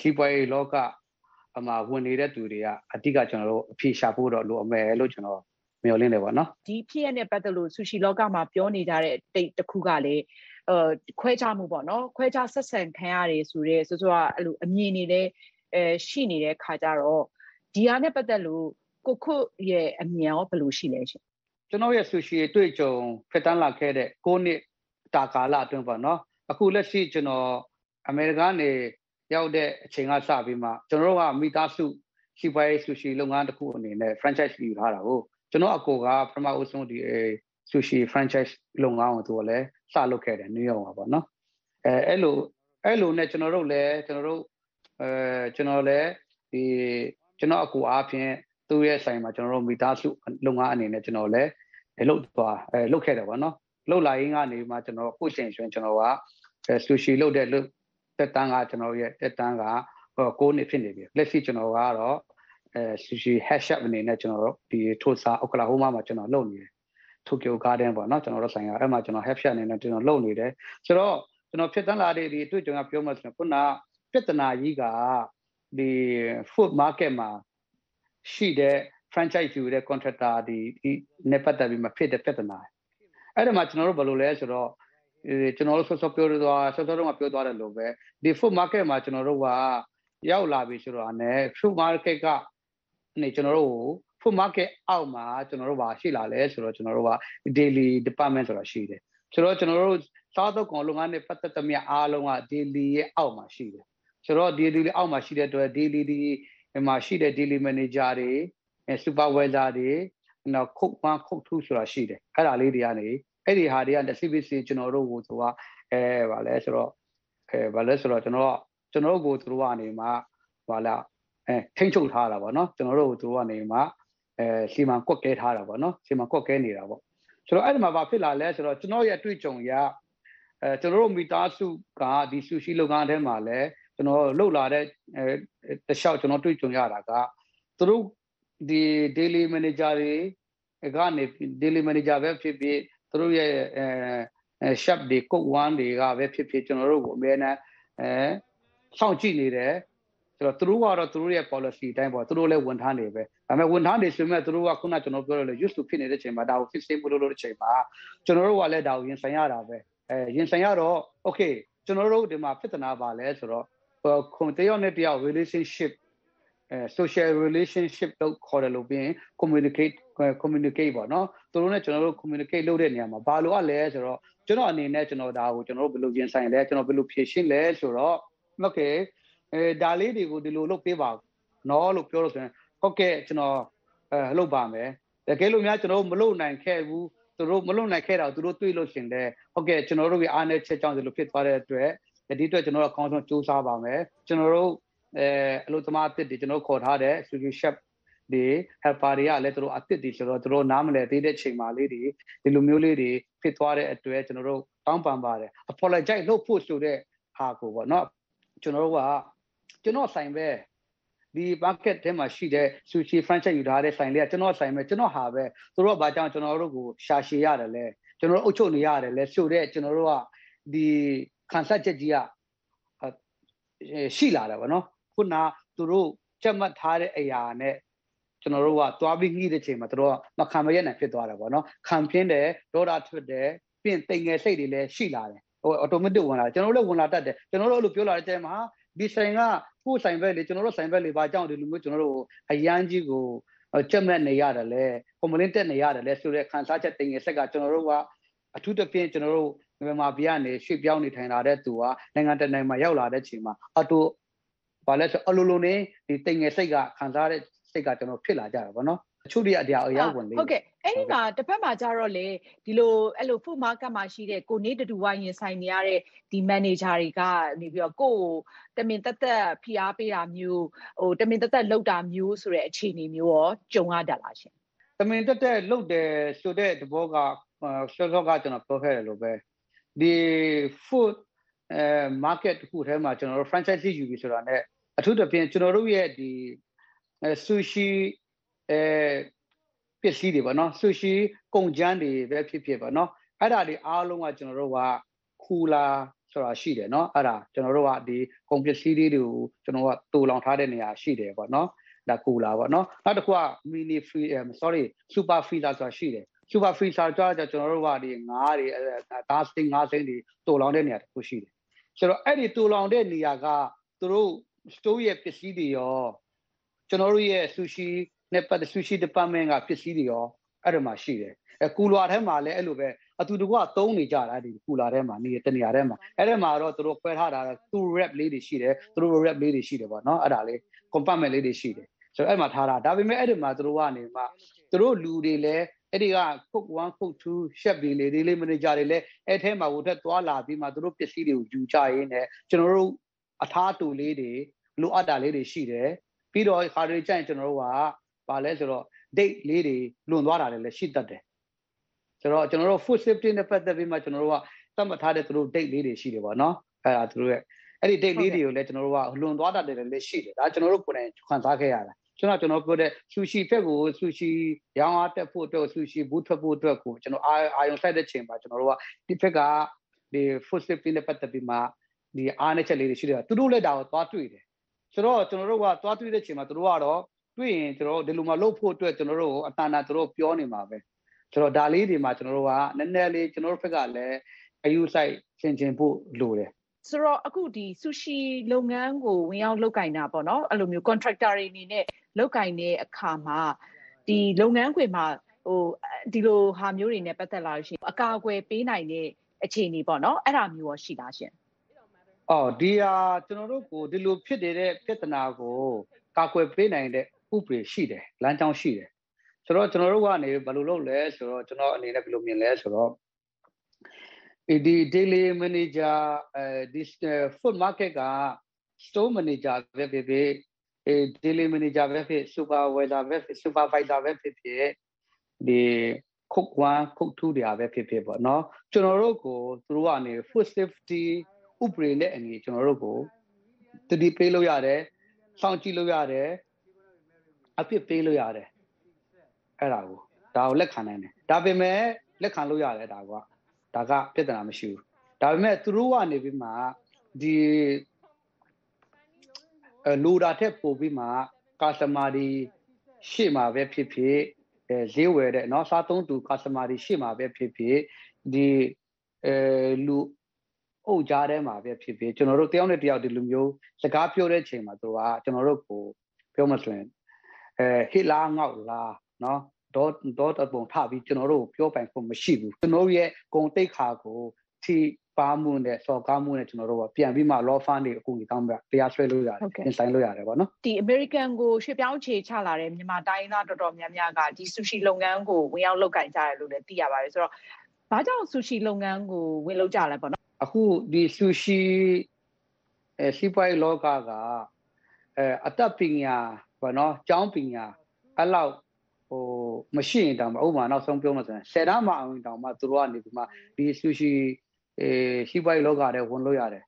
ရှိပွဲလောကအမှဝင်နေတဲ့သူတွေကအတိကကျွန်တော်တို့အဖြေရှာဖို့တော့လိုအမယ်လို့ကျွန်တော်မျှော်လင့်တယ်ပေါ့နော်ဒီဖြစ်ရတဲ့ပတ်သက်လို့ဆူရှီလောကမှာပြောနေကြတဲ့တိတ်တစ်ခုကလည်းအဲခွဲခြားမှုပေါ့နော်ခွဲခြားဆက်ဆံခံရတယ်ဆိုတော့ဆိုတော့အဲ့လိုအမြင်နေတဲ့အဲရှိနေတဲ့ခါကြတော့ဒီဟာနဲ့ပတ်သက်လို့ကိုခုရဲ့အမြင်ရောဘယ်လိုရှိလဲရှင် ကျွန်တော်ရဲ့ဆူရှီတွေ့ကြုံဖြစ်တန်းလာခဲ့တဲ့9နှစ်တာကာလအတွင်းပေါ့နော်အခုလက်ရှိကျွန်တော်အမေရိကန်နေရောက်တဲ့အချိန်ကစပြီးမှကျွန်တော်တို့ကမိသားစုရှိပွားရေးဆူရှီလုပ်ငန်းတစ်ခုအနေနဲ့ franchise ယူထားတာကိုကျွန်တော်အကိုကပထမဦးဆုံးဒီဆူရှီ franchise လုပ်ငန်းကိုသူကလည်းစလုပ်ခဲ့တယ်နယူးယောက်မှာပေါ့နော်အဲအဲ့လိုအဲ့လိုနဲ့ကျွန်တော်တို့လည်းကျွန်တော်တို့အဲကျွန်တော်လည်းဒီကျွန်တော်အကူအားဖြင့်သူ့ရဲ့ဆိုင်မှာကျွန်တော်တို့မိသားစုလုပ်ငန်းအနေနဲ့ကျွန်တော်လည်း လုပ်သွားအဲလုပ်ခဲ့တယ်ပေါ့နော်လုပ်လာရင်းကနေမှကျွန်တော်ကိုရှင်ရွှင်ကျွန်တော်ကဆူရှီလုပ်တဲ့လုပ်တက်တန်းကကျွန်တော်ရဲ့တက်တန်းက9နှစ်ဖြစ်နေပြီလက်ရှိကျွန်တော်ကတော့အဲဆူရှီ hash up အနေနဲ့ကျွန်တော်တို့ဒီထိုစာအောက်ကလာဟိုမာမှာကျွန်တော်လုပ်နေတယ် Tokyo Garden ပေါ့နော်ကျွန်တော်တို့ဆိုင်ကအဲ့မှာကျွန်တော် hash up အနေနဲ့ကျွန်တော်လုပ်နေတယ်ဆိုတော့ကျွန်တော်ဖြစ်တန်းလာတဲ့ဒီအတွေ့အကြုံကပြောမှဆိုရင်ခုနပြဿနာကြီးကဒီ food market မှာရှိတဲ့ franchise ယူတဲ့ contractor ဒီဒီနဲ့ပတ်သက်ပြီးမဖြစ်တဲ့ပြဿနာအဲ့ဒါမှကျွန်တော်တို့ဘယ်လိုလဲဆိုတော့ကျွန်တော်တို့ဆော့ဆော့ပြောသွားဆော့ဆော့တော့ပြောသွားတယ်လို့ပဲဒီ food market မှာကျွန်တော်တို့ကရောက်လာပြီဆိုတော့အနေ food market ကနေကျွန်တော်တို့ food market အောက်မှာကျွန်တော်တို့ပါရှိလာလဲဆိုတော့ကျွန်တော်တို့က daily department ဆိုတာရှိတယ်ဆိုတော့ကျွန်တော်တို့စားတော့ကောင်လုပ်ငန်းနဲ့ပတ်သက်သမျှအားလုံးက daily ရဲ့အောက်မှာရှိတယ်ဆိုတော့ daily အောက်မှာရှိတဲ့အတွက် daily ဒီမှာရှိတဲ့ daily manager တွေ supervisor တွေနော်ခုတ်1ခုတ်2ဆိုတာရှိတယ်အဲ့ဒါလေးတွေကနေအဲ့ဒီဟာတွေက CBC ကျွန်တော်တို့ကိုသူကအဲဗာလဲဆိုတော့အဲဗာလဲဆိုတော့ကျွန်တော်ကျွန်တော်တို့ကိုသူတို့ကနေမှဗာလားအဲထိမ့်ချုပ်ထားတာပေါ့နော်ကျွန်တော်တို့ကိုသူတို့ကနေမှအဲစီမံကွက်ကဲထားတာပေါ့နော်စီမံကွက်ကဲနေတာပေါ့ဆိုတော့အဲ့ဒီမှာဘာဖြစ်လာလဲဆိုတော့ကျွန်တော်ရဲ့အတွေ့အကြုံရအဲကျွန်တော်တို့မိသားစုကဒီဆူရှီလုပ်ငန်းထဲမှာလဲကျွန်တော်လှုပ်လာတဲ့အဲတခြားကျွန်တော်တွေ့ကြုံရတာကသူတို့ ဒီ daily manager တွေကနေ daily manager ပဲဖြစ်ဖြစ်သူတို့ရဲ့အဲ shop တွေ cook one တွေကပဲဖြစ်ဖြစ်ကျွန်တော်တို့ကိုအများနဲ့အဲစောင့်ကြည့်နေတယ်ဆိုတော့သူတို့ကတော့သူတို့ရဲ့ policy အတိုင်းပေါ့သူတို့လည်းဝန်ထမ်းတွေပဲဒါပေမဲ့ဝန်ထမ်းတွေဆိုမဲ့သူတို့ကခုနကျွန်တော်ပြောရလို့ used to ဖြစ်နေတဲ့ချိန်မှာဒါကို fix မလုပ်လို့တဲ့ချိန်မှာကျွန်တော်တို့ကလည်းဒါကိုရင်ဆိုင်ရတာပဲအဲရင်ဆိုင်ရတော့ okay ကျွန်တော်တို့ဒီမှာပြဿနာပါလဲဆိုတော့ခုတယောက်နဲ့တယောက် relationship အဲ social relationship လို့ခေါ်တယ်လို့ပြီးရင် communicate communicate ပေါ့နော်သူတို့နဲ့ကျွန်တော်တို့ communicate လုပ်တဲ့နေရာမှာဘာလို့ ਆ လဲဆိုတော့ကျွန်တော်အနေနဲ့ကျွန်တော်ဒါကိုကျွန်တော်တို့ဘယ်လိုရင်ဆိုင်လဲကျွန်တော်ဘယ်လိုဖြေရှင်းလဲဆိုတော့ okay အဲဒါလေးတွေကိုဒီလိုလုပ်ပေးပါနော်လို့ပြောလို့ဆိုရင်ဟုတ်ကဲ့ကျွန်တော်အဲလုပ်ပါမယ်တကယ်လို့များကျွန်တော်မလုပ်နိုင်ခဲ့ဘူးသူတို့မလုပ်နိုင်ခဲ့တာသူတို့တွေ့လို့ရှင်တယ်ဟုတ်ကဲ့ကျွန်တော်တို့ကအားနဲ့ချက်ကြောင့်ဒီလိုဖြစ်သွားတဲ့အတွက်ဒီအတွက်ကျွန်တော်တို့အကောင်းဆုံးစူးစမ်းပါမယ်ကျွန်တော်တို့ အဲအလို့သမားအစ်စ်တွေကျွန်တော်ခေါ်ထားတဲ့ solution chef ဒီ helper တွေကလည်းတို့အစ်စ်တွေဆိုတော့တို့နားမလည်သေးတဲ့ချိန်မှာလေးတွေဒီလိုမျိုးလေးတွေဖြစ်သွားတဲ့အတွက်ကျွန်တော်တို့တောင်းပန်ပါတယ် apologize လုပ်ဖို့ဆိုတဲ့ဟာကိုပေါ့နော်ကျွန်တော်တို့ကကျွန်တော်ဆိုင်ပဲဒီ market ထဲမှာရှိတဲ့ sushi franchise ယူထားတဲ့ဆိုင်လေးကကျွန်တော်ဆိုင်ပဲကျွန်တော်ဟာပဲသူတို့ကဘာကြောင့်ကျွန်တော်တို့ကိုရှာရှည်ရတယ်လဲကျွန်တော်တို့အုပ်ချုပ်နေရတယ်လဲဆိုတဲ့ကျွန်တော်တို့ကဒီ concept ချက်ကြီးကရှိလာတယ်ဗောနော် ခုနသူတို့ချက်မှတ်ထားတဲ့အရာနဲ့ကျွန်တော်တို့ကသွားပြီးငှိတဲ့ချိန်မှာတို့ကမခံမရနိုင်ဖြစ်သွားတယ်ဗောနော်ခံပြင်းတယ်ဒေါတာထွက်တယ်ပြင်တိမ်ငယ်စိတ်တွေလည်းရှိလာတယ်ဟို automatic ဝင်လာကျွန်တော်တို့လည်းဝင်လာတတ်တယ်ကျွန်တော်တို့အဲ့လိုပြောလာတဲ့ချိန်မှာဒီဆိုင်ကကိုယ်ဆိုင်ဘက်လေကျွန်တော်တို့ဆိုင်ဘက်လေဘာကြောင့်ဒီလိုမျိုးကျွန်တော်တို့အရန်ကြီးကိုချက်မဲ့နေရတယ်လဲကွန်ပလင်းတက်နေရတယ်လဲဆိုတဲ့ခံစားချက်တင်ငယ်ဆက်ကကျွန်တော်တို့ကအထူးသဖြင့်ကျွန်တော်တို့မြန်မာပြည်ကနေရွှေ့ပြောင်းနေထိုင်လာတဲ့သူကနိုင်ငံတကာမှာရောက်လာတဲ့ချိန်မှာအတူ ဘာလဲဆိုအလိုလိုနေဒီတင်ငယ်စိတ်ကခံစားတဲ့စိတ်ကကျွန်တော်ဖြစ်လာကြတာဗောနော်အချို့တွေအတရားအရောက်ဝင်လေးဟုတ်ကဲ့အဲ့ဒီမှာတစ်ဖက်မှာကြတော့လေဒီလိုအဲ့လို food market မှာရှိတဲ့ကိုနေတူဝိုင်းရင်ဆိုင်နေရတဲ့ဒီ manager တွေကနေပြီးတော့ကိုတမင်တက်တက်ဖိအားပေးတာမျိုးဟိုတမင်တက်တက်လှုပ်တာမျိုးဆိုတဲ့အခြေအနေမျိုးရောကြုံရတတ်လားရှင်တမင်တက်တက်လှုပ်တယ်ဆိုတဲ့သဘောကဆောစောကကျွန်တော်ပြောခဲ့တယ်လို့ပဲဒီ food အဲ market တခုထဲမှာကျွန်တော်တို့ franchise ယူပြီဆိုတာ ਨੇ အထူးသဖြင့်ကျွန်တော်တို့ရဲ့ဒီဆူရှီအဲပစ္စည်းတွေပေါ့နော်ဆူရှီကုန်ကြမ်းတွေပဲဖြစ်ဖြစ်ပေါ့နော်အဲ့ဒါတွေအားလုံးကကျွန်တော်တို့ကခူလာဆိုတာရှိတယ်နော်အဲ့ဒါကျွန်တော်တို့ကဒီကုန်ပစ္စည်းလေးတွေကိုကျွန်တော်ကတူလောင်ထားတဲ့နေရာရှိတယ်ပေါ့နော်ဒါကူလာပေါ့နော်နောက်တစ်ခုက mini free sorry super freezer ဆိုတာရှိတယ် super freezer ကြွားကြကျွန်တော်တို့ကဒီငါးတွေဒါစတင်ငါးစင်းတွေတူလောင်တဲ့နေရာတစ်ခုရှိတယ်ဆိုတော့အဲ့ဒီတူလောင်တဲ့နေရာကသူတို့ store ရဲ့ပစ္စည်းတွေရောကျွန်တော်တို့ရဲ့ sushi နဲ့ပတ်သက် sushi department ကပစ္စည်းတွေရောအဲ့ဒါမှရှိတယ်အဲကူလာထဲမှာလည်းအဲ့လိုပဲအတူတကွသုံးနေကြတာဒီကူလာထဲမှာနေတနေရာထဲမှာအဲ့ဒီမှာတော့သူတို့ခွဲထားတာသူ rap လေးတွေရှိတယ်သူတို့ rap လေးတွေရှိတယ်ပေါ့နော်အဲ့ဒါလေး compartment လေးတွေရှိတယ်ဆိုတော့အဲ့မှာထားတာဒါပေမဲ့အဲ့ဒီမှာသူတို့ကနေမှသူတို့လူတွေလည်းအဲ့ဒီက cook 1 cook 2 chef တွေလေလေး manager တွေလည်းအဲ့ထဲမှာဟိုထက်သွားလာပြီးမှသူတို့ပစ္စည်းတွေကိုယူကြရင်းနဲ့ကျွန်တော်တို့ အထားတူလေးတွေလိုအပ်တာလေးတွေရှိတယ်ပြီးတော့ခါတွေကြိုင်ကျွန်တော်တို့ကပါလဲဆိုတော့ date လေးတွေလွန်သွားတာလည်းရှိတတ်တယ်ဆိုတော့ကျွန်တော်တို့ food safety နဲ့ပတ်သက်ပြီးမှကျွန်တော်တို့ကသတ်မှတ်ထားတဲ့သူတို့ date လေးတွေရှိတယ်ပေါ့နော်အဲ့ဒါသူတို့ရဲ့အဲ့ဒီ date လေးတွေကိုလည်းကျွန်တော်တို့ကလွန်သွားတတ်တယ်လည်းရှိတယ်ဒါကျွန်တော်တို့ကိုယ်တိုင်ခံစားခဲ့ရတာကျွန်တော်ကျွန်တော်ပြောတဲ့ sushi ဖက်ကို sushi ရောင်းအားတက်ဖို့အတွက် sushi ဘူးထွက်ဖို့အတွက်ကိုကျွန်တော်အာယုံဆိုင်တဲ့ချိန်မှာကျွန်တော်တို့ကဒီဖက်ကဒီ food safety နဲ့ပတ်သက်ပြီးမှ ဒီအားနည်းချက်လေးတွေရှိတယ်သူတို့လည်းဒါကိုသွားတွေ့တယ်ဆိုတော့ကျွန်တော်တို့ကသွားတွေ့တဲ့ချိန်မှာသူတို့ကတော့တွေ့ရင်ကျွန်တော်တို့ဒီလိုမှလုပ်ဖို့အတွက်ကျွန်တော်တို့အတန်တာသူတို့ပြောနေမှာပဲဆိုတော့ဒါလေးတွေမှာကျွန်တော်တို့ကနည်းနည်းလေးကျွန်တော်တို့ဘက်ကလည်းအယူဆိုင်ရှင်းရှင်းဖို့လိုတယ်ဆိုတော့အခုဒီဆူရှီလုပ်ငန်းကိုဝင်ရောက်လုပ်ကင်တာပေါ့နော်အဲ့လိုမျိုး contractor တွေအနေနဲ့လုပ်ကင်တဲ့အခါမှာဒီလုပ်ငန်းခွင်မှာဟိုဒီလိုဟာမျိုးတွေနဲ့ပတ်သက်လာလို့ရှိရင်အကာအကွယ်ပေးနိုင်တဲ့အခြေအနေပေါ့နော်အဲ့ဒါမျိုးရောရှိလားရှင် အော်ဒီဟာကျွန်တော်တို့ကိုဒီလိုဖြစ်နေတဲ့ပြဿနာကိုကာကွယ်ပေးနိုင်တဲ့ဥပဒေရှိတယ်လမ်းကြောင်းရှိတယ်ဆိုတော့ကျွန်တော်တို့ကနေဘယ်လိုလုပ်လဲဆိုတော့ကျွန်တော်အနေနဲ့ဘယ်လိုမြင်လဲဆိုတော့ဒီ daily manager အဲဒီ food market က store manager ပဲဖြစ်ဖြစ်အဲ daily manager ပဲဖြစ် supervisor ပဲဖြစ် supervisor ပဲဖြစ်ဖြစ်ဒီခုတ်1ခုတ်2တွေပဲဖြစ်ဖြစ်ပေါ့နော်ကျွန်တော်တို့ကိုသူတို့ကနေ food safety ဥပဒေနဲ့အညီကျွန်တော်တို့ကိုတတိပေးလို့ရတယ်စောင့်ကြည့်လို့ရတယ်အဖြစ်ပေးလို့ရတယ်အဲ့ဒါကိုဒါကိုလက်ခံနိုင်တယ်ဒါပေမဲ့လက်ခံလို့ရတယ်ဒါကဒါကပြဿနာမရှိဘူးဒါပေမဲ့သူတို့ကနေပြီးမှဒီအဲလိုတာထက်ပိုပြီးမှကာစတမာတွေရှေ့မှာပဲဖြစ်ဖြစ်အဲဈေးဝယ်တဲ့เนาะစားသုံးသူကာစတမာတွေရှေ့မှာပဲဖြစ်ဖြစ်ဒီအဲလူ အုပ်ကြားထဲမှာပဲဖြစ်ဖြစ်ကျွန်တော်တို့တယောက်နဲ့တယောက်ဒီလိုမျိုးစကားပြောတဲ့ချိန်မှာသူကကျွန်တော်တို့ကိုပြောမစွင်အဲဟစ်လာငေါ့လာနော်ဒေါ်ဒေါ်တပုံထပြီးကျွန်တော်တို့ပြောပိုင်ဖို့မရှိဘူးကျွန်တော်ရဲ့ဂုံတိတ်ခါကိုထိပါမှုနဲ့စော်ကားမှုနဲ့ကျွန်တော်တို့ကပြန်ပြီးမှ law firm တွေအခုကြီးတောင်းပြတရားစွဲလို့ရတယ်ရင်ဆိုင်လို့ရတယ်ပေါ့နော်ဒီ American ကိုရွှေပြောင်းခြေချလာတဲ့မြန်မာတိုင်းသားတော်တော်များများကဒီ sushi လုပ်ငန်းကိုဝင်ရောက်လုပ်ကင်ကြတယ်လို့လည်းသိရပါတယ်ဆိုတော့ဘာကြောင့် sushi လုပ်ငန်းကိုဝင်လုပ်ကြလဲပေါ့နော် အခုဒီ sushi အဲစီးပွားရေးလောကကအဲအတတ်ပညာပေါ့နော်ကျောင်းပညာအဲ့လောက်ဟိုမရှိရင်တောင်ဥပမာနောက်ဆုံးပြောမှဆိုရင်ဆယ်တန်းမအောင်တောင်မှသူတို့ကနေဒီမှာဒီ sushi အဲစီးပွားရေးလောကထဲဝင်လို့ရတယ်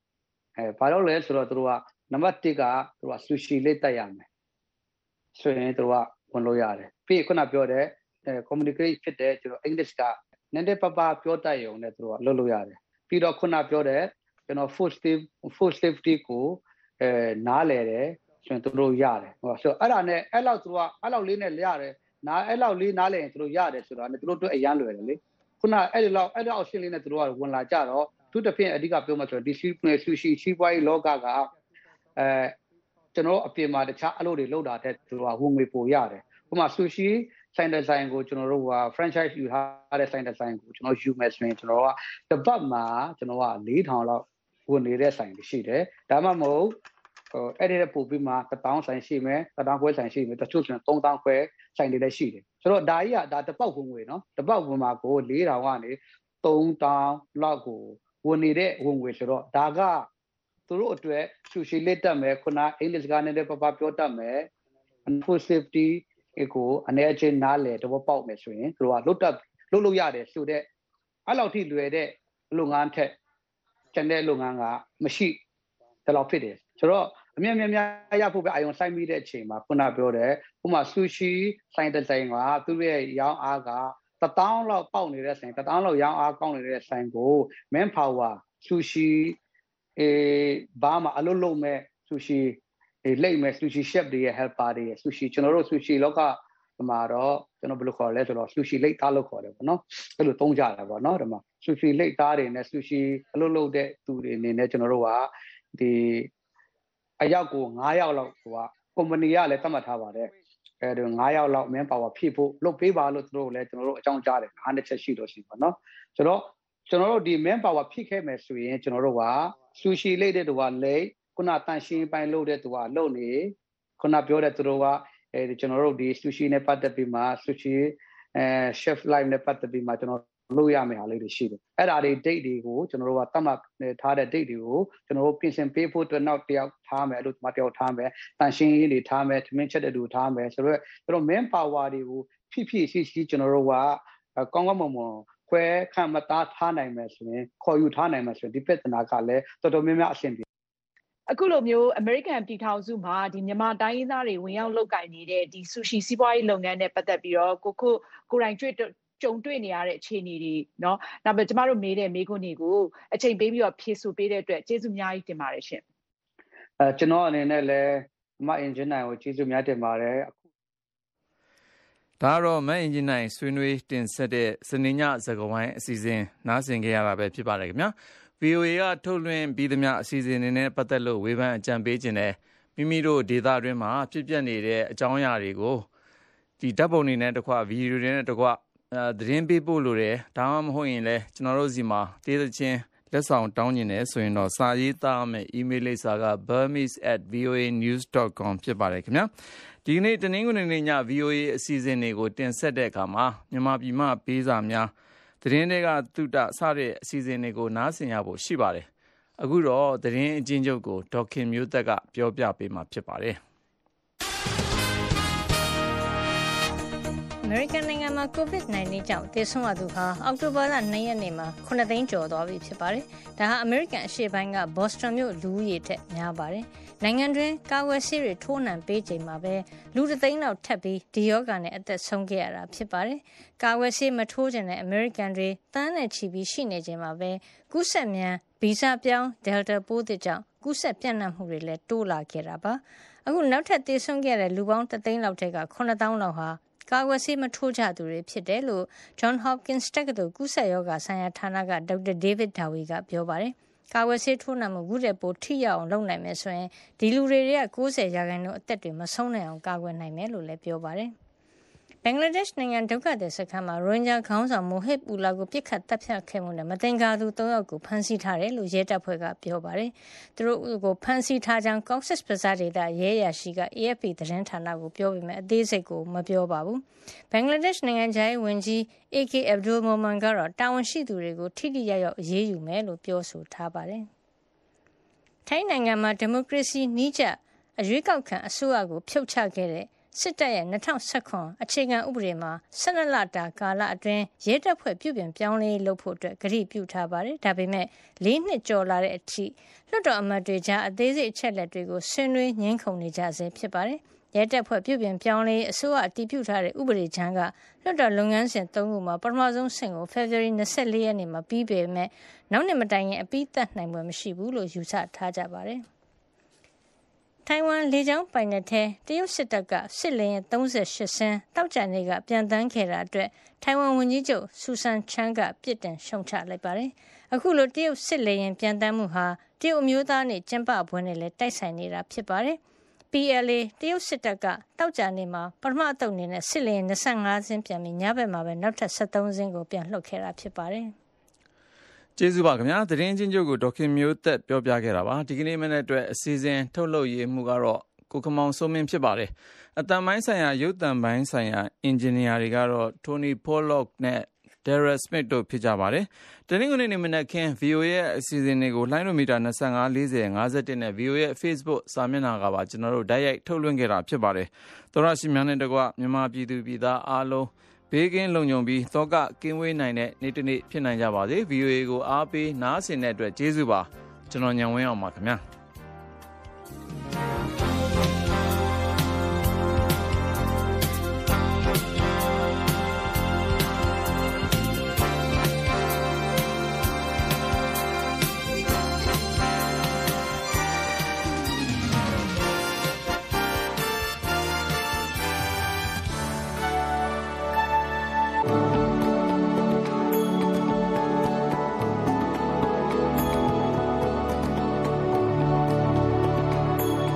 အဲဘာလို့လဲဆိုတော့သူတို့ကနံပါတ်1ကသူတို့က sushi လေးတက်ရမယ်ဆိုရင်သူတို့ကဝင်လို့ရတယ်ပြီးခုနပြောတဲ့အဲ communicate ဖြစ်တဲ့ကျွန်တော် English ကနည်းနည်းပပပြောတတ်ရုံနဲ့သူတို့ကလုပ်လို့ရတယ် ပြီးတော့ခုနပြောတဲ့ကျွန်တော် food safety food safety ကိုအဲနားလဲတယ်ဆိုရင်သူတို့ရတယ်ဟောဆိုအဲ့ဒါနဲ့အဲ့လောက်သူတို့ကအဲ့လောက်လေးနဲ့ရတယ်နားအဲ့လောက်လေးနားလဲရင်သူတို့ရတယ်ဆိုတာနဲ့သူတို့တို့အရန်လွယ်တယ်လေခုနအဲ့ဒီလောက်အဲ့လောက်အရှင်းလေးနဲ့သူတို့ကဝင်လာကြတော့သူတစ်ဖင်အဓိကပြောမှဆိုတော့ဒီ sushi ရှိပွားရေးလောကကအဲကျွန်တော်အပြင်မှာတခြားအလုပ်တွေလုပ်တာတဲ့သူတို့ကဝင်ငွေပိုရတယ်ဥပမာ sushi ဆိုင်ဒီဇိုင်းကိုကျွန်တော်တို့က franchise ယူထားတဲ့ဆိုင်ဒီဇိုင်းကိုကျွန်တော်ယူမယ်ဆိုရင်ကျွန်တော်ကတစ်ပတ်မှာကျွန်တော်က4000လောက်ဝင်နေတဲ့ဆိုင်တွေရှိတယ်ဒါမှမဟုတ်ဟိုအဲ့ဒီတဲ့ပို့ပြီးမှ1000ဆိုင်ရှိမယ်1000ခွဲဆိုင်ရှိမယ်တချို့ဆိုရင်3000ခွဲဆိုင်တွေလည်းရှိတယ်ဆိုတော့ဒါကြီးကဒါတစ်ပေါက်ဝင်ငွေနော်တစ်ပေါက်ဝင်မှာကို4000ကနေ3000လောက်ကိုဝင်နေတဲ့ဝင်ငွေဆိုတော့ဒါကသူတို့အတွက်ဆူရှီလက်တက်မယ်ခုနအင်္ဂလိပ်စကားနဲ့ပပပြောတတ်မယ် food safety ကိုအနေအချင်းနားလေတဘောပေါက်မယ်ဆိုရင်သူတို့ကလွတ်တက်လွတ်လို့ရတယ်ဆိုတဲ့အဲ့လောက်ထိလွယ်တဲ့လုပ်ငန်းထက်ကျန်တဲ့လုပ်ငန်းကမရှိတလောက်ဖြစ်တယ်ဆိုတော့အမြတ်များများရဖို့ပဲအာယုံစိုက်မိတဲ့အချိန်မှာခုနပြောတဲ့ဥပမာဆူရှီဆိုင်တဲ့ဆိုင်ကသူ့ရဲ့ရောင်းအားကတထောင်လောက်ပေါက်နေတဲ့ဆိုင်တထောင်လောက်ရောင်းအားကောင်းနေတဲ့ဆိုင်ကို man power ဆူရှီအေးဘာမှအလုပ်လုပ်မဲ့ဆူရှီ အေးလိမ့်မဲ့ဆူရှီ chef တွေရဲ့ helper တွေရဲ့ဆူရှီကျွန်တော်တို့ဆူရှီလောကဒီမှာတော့ကျွန်တော်ဘယ်လိုခေါ်လဲဆိုတော့ဆူရှီလိတ်သားလို့ခေါ်တယ်ပေါ့နော်အဲ့လိုသုံးကြတာပေါ့နော်ဒီမှာဆူရှီလိတ်သားတွေနဲ့ဆူရှီအလုပ်လုပ်တဲ့သူတွေအနေနဲ့ကျွန်တော်တို့ကဒီအယောက်ကို9ယောက်လောက်ဟိုကကုမ္ပဏီကလည်းသတ်မှတ်ထားပါတယ်အဲဒီ9ယောက်လောက် man power ဖြည့်ဖို့လုပ်ပေးပါလို့သူတို့လည်းကျွန်တော်တို့အကြောင်းကြားတယ်အားတစ်ချက်ရှိလို့ရှိပါတော့ဆိုတော့ကျွန်တော်တို့ဒီ man power ဖြည့်ခဲ့မယ်ဆိုရင်ကျွန်တော်တို့ကဆူရှီလိတ်တဲ့သူကလိတ် ခုနတန်ရှင်းပိုင်းလုပ်တဲ့သူကလုပ်နေခုနပြောတဲ့သူတို့ကအဲဒီကျွန်တော်တို့ဒီ sushi နဲ့ပတ်သက်ပြီးမှ sushi အဲ chef live နဲ့ပတ်သက်ပြီးမှကျွန်တော်လုပ်ရမယ့်ဟာလေးတွေရှိတယ်အဲ့ဒါတွေ date တွေကိုကျွန်တော်တို့ကတတ်မှတ်ထားတဲ့ date တွေကိုကျွန်တော်တို့ပြင်ဆင်ပေးဖို့အတွက်နောက်တစ်ယောက်ထားမယ်လို့ဒီမှာတစ်ယောက်ထားမယ်တန်ရှင်းရေးတွေထားမယ်ထမင်းချက်တဲ့လူထားမယ်ဆိုတော့ကျွန်တော် main power တွေကိုဖြည့်ဖြည့်ရှိရှိကျွန်တော်တို့ကကောင်းကောင်းမွန်မွန်ခွဲခံမသားထားနိုင်မယ်ဆိုရင်ခေါ်ယူထားနိုင်မယ်ဆိုရင်ဒီပြဿနာကလည်းတော်တော်များများအဆင်ပြေ အခုလိုမျိုး အမေရိကန်ပြည်ထောင်စုမှာ မြန်မာတိုင်းရင်းသားတွေ ဝင်ရောက်လုပ်ကိုင်နေတဲ့ ဆူရှီစီးပွားရေးလုပ်ငန်းနဲ့ ပတ်သက်ပြီးတော့ ကိုကိုကိုယ်တိုင်ကြုံတွေ့နေရတဲ့ အခြေအနေတွေ၊နောက် ကျမတို့မေးတဲ့ မေးခွန်းတွေကို အချိန်ပေးပြီးတော့ ဖြေဆိုပေးတဲ့အတွက် ကျေးဇူးအများကြီးတင်ပါတယ်ရှင့်။ကျနော့်အနေနဲ့လည်း မအင်ကြင်းနိုင်ကို ကျေးဇူးအများကြီးတင်ပါတယ်။ဒါကတော့ မအင်ကြင်းနိုင် ဆွေးနွေးတင်ဆက်တဲ့ စနေညစကားဝိုင်းအစီအစဉ် နားဆင်ခဲ့ရတာ ဖြစ်ပါတယ်ခင်ဗျာ။ VOA ကထုတ်လွှင့်ပြီးသမျှအစီအစဉ်တွေနဲ့ပတ်သက်လို့ဝေဖန်အကြံပေးခြင်းနဲ့မိမိတို့ဒေတာတွင်းမှာဖြစ်ပျက်နေတဲ့အကြောင်းအရာတွေကိုဒီဓာတ်ပုံတွေနဲ့တကွဗီဒီယိုတွေနဲ့တကွသတင်းပေးပို့လိုတယ်ဒါမှမဟုတ်ရင်လည်းကျွန်တော်တို့စီမှာတေးသချင်းလက်ဆောင်တောင်းကျင်တယ်ဆိုရင်တော့စာရေးသားမယ် email လိပ်စာက burmese@voanews.com ဖြစ်ပါတယ်ခင်ဗျာဒီနေ့တနင်္ဂနွေနေ့ည VOA အစီအစဉ်တွေကိုတင်ဆက်တဲ့အခါမှာမြန်မာပြည်မှပေးစာများ သတင်းတွေကတုတစတဲ့အစီအစဉ်တွေကိုနားဆင်ရဖို့ရှိပါတယ်အခုတော့သတင်းအချင်းချုပ်ကိုဒေါက်ခင်မျိုးသက်ကပြောပြပေးမှာဖြစ်ပါတယ် မေရိကန်နိုင်ငံမှာ COVID-19 ကြောင့်သေဆုံးရသူဟာ အောက်တိုဘာလ2ရက်နေ့မှာ9သိန်းကျော်သွားပြီဖြစ်ပါတယ်။ဒါဟာအမေရိကန်အရှေ့ပိုင်းကဘော့စတွန်မြို့လူဦးရေထက်များပါတယ်။နိုင်ငံတွင်းကာဝယ်ဆေးတွေထိုးနှံပေးချိန်မှာပဲလူတသိန်းလောက်ထပ်ပြီးဒီယောဂါနဲ့အသက်ဆုံးခဲ့ရတာဖြစ်ပါတယ်။ကာဝယ်ဆေးမထိုးကြတဲ့အမေရိကန်တွေတန်းနဲ့ချီပြီးရှိနေချိန်မှာပဲကူးစက်မြန်ဗီဇပြောင်း Delta ပိုးသစ်ကြောင့်ကူးစက်ပြန့်နှံ့မှုတွေလည်းတိုးလာခဲ့တာပါ။အခုနောက်ထပ်သေဆုံးခဲ့တဲ့လူပေါင်းတသိန်းလောက်ထက်က9000လောက်ဟာ ကာကွယ်ဆေးမထိုးကြသူတွေဖြစ်တယ်လို့ John Hopkins တက္ကသိုလ်ကူးစက်ရောဂါဆိုင်ရာဌာနကဒေါက်တာ David Dawi ကပြောပါတယ်။ကာကွယ်ဆေးထိုးနှံမှုခုတည်းပိုထိရအောင်လုပ်နိုင်မယ်ဆိုရင်ဒီလူတွေက90ရာခိုင်နှုန်းအသက်တွေမဆုံးနိုင်အောင်ကာကွယ်နိုင်မယ်လို့လည်းပြောပါတယ်။ ဘင်္ဂလားဒေ့ရှ်နိုင်ငံဒုက္ခသည်စခန်းမှာရိုဟင်ဂျာခေါင်းဆောင်မိုဟစ်ပူလာကိုပြစ်ခတ်တပ်ဖြတ်ခဲ့မှုနဲ့မတင်ကာသူ၃ယောက်ကိုဖမ်းဆီးထားတယ်လို့ရဲတပ်ဖွဲ့ကပြောပါတယ်။သူတို့ကိုဖမ်းဆီးထားကြောင်း Cox's Bazar ဒေသရဲရရှိက AFP သတင်းဌာနကိုပြောပေမဲ့အသေးစိတ်ကိုမပြောပါဘူး။ဘင်္ဂလားဒေ့ရှ်နိုင်ငံခြားရေးဝန်ကြီး AK Abdul Momen ကတော့တာဝန်ရှိသူတွေကိုထိထိရောက်ရောက်အရေးယူမယ်လို့ပြောဆိုထားပါတယ်။ထိုင်းနိုင်ငံမှာဒီမိုကရေစီနှီးကျအရွေးကောက်ခံအစိုးရကိုဖြုတ်ချခဲ့တဲ့ စစ်တပ်ရဲ့2019အခြေခံဥပဒေမှာ12လတာ ကာလအတွင်း ရဲတပ်ဖွဲ့ ပြုပြင်ပြောင်းလဲလုပ်ဖို့အတွက်ကတိပြုထားပါတယ်။ဒါပေမဲ့၄နှစ်ကျော်လာတဲ့အထိ လွှတ်တော်အမတ်တွေကြား အသေးစိတ် အချက်လက်တွေကို ဆွေးနွေးငင်းခုန်နေကြဆဲ ဖြစ်ပါတယ်။ရဲတပ်ဖွဲ့ ပြုပြင်ပြောင်းလဲအစိုးရ အတည်ပြုထားတဲ့ ဥပဒေချမ်းက လွှတ်တော်လုပ်ငန်းစဉ် ၃ ခုမှာ ပထမဆုံးဆင့်ကို February 24ရက်နေ့မှာ ပြီးပေမဲ့နောက်နှစ်မတိုင်ခင် အပြီးသတ်နိုင်ပွဲမရှိဘူးလို့ ယူဆထားကြပါတယ်။ ထိုင်ဝမ်လေကြောင်းပိုင်နက်ထဲ တရုတ်စစ်တပ်က စစ်လေယာဉ်38စင်းတောက်ကြနေ့ကပြန်တန်းခဲ့တာအတွက် ထိုင်ဝမ်ဝန်ကြီးချုပ်ဆူဆန်ချန်းကပြစ်တင်ရှုံချလိုက်ပါတယ်။အခုလို တရုတ်စစ်လေယာဉ်ပြန်တန်းမှုဟာ တရုတ်အမျိုးသားနေ့ ကျင်းပပွဲနဲ့လည်း တိုက်ဆိုင်နေတာ ဖြစ်ပါတယ်။ PLA တရုတ်စစ်တပ်ကတောက်ကြနေ့မှာ ပထမအတုပ်အနေနဲ့ စစ်လေယာဉ်25စင်းပြန်ပြီး ညဘက်မှာပဲ နောက်ထပ်73စင်းကိုပြန်လှုပ်ခဲ့တာ ဖြစ်ပါတယ်။ ကျေးဇူးပါခင်ဗျာသတင်းချင်းချုပ်ကိုဒေါခင်မျိုးသက်ပြောပြခဲ့တာပါဒီကနေ့မနေ့အတွက်အစီအစဉ်ထုတ်လုပ်ရေးမှုကတော့ကိုခမောင်စိုးမင်းဖြစ်ပါတယ်အတန်ပိုင်းဆိုင်ရာရုပ်တံပိုင်းဆိုင်ရာအင်ဂျင်နီယာတွေကတော့ Tony Pollock နဲ့ Darren Smith တို့ဖြစ်ကြပါတယ်တနင်္ဂနွေနေ့မနက်ခင်း VOA ရဲ့အစီအစဉ်တွေကိုလိုင်းလိုမီတာ25 40 51နဲ့ VOA ရဲ့ Facebook စာမျက်နှာကပါကျွန်တော်တို့တိုက်ရိုက်ထုတ်လွှင့်ခဲ့တာဖြစ်ပါတယ်သောရရှိများနဲ့တကွမြန်မာပြည်သူပြည်သားအားလုံး ဘေးကင်းလုံခြုံပြီးတောကကင်းဝေးနိုင်တဲ့နေ့တစ်နေ့ဖြစ်နိုင်ကြပါစေ VOA ကိုအားပေးနားဆင်တဲ့အတွက်ကျေးဇူးပါကျွန်တော်ညံဝင်းအောင်ပါခင်ဗျာ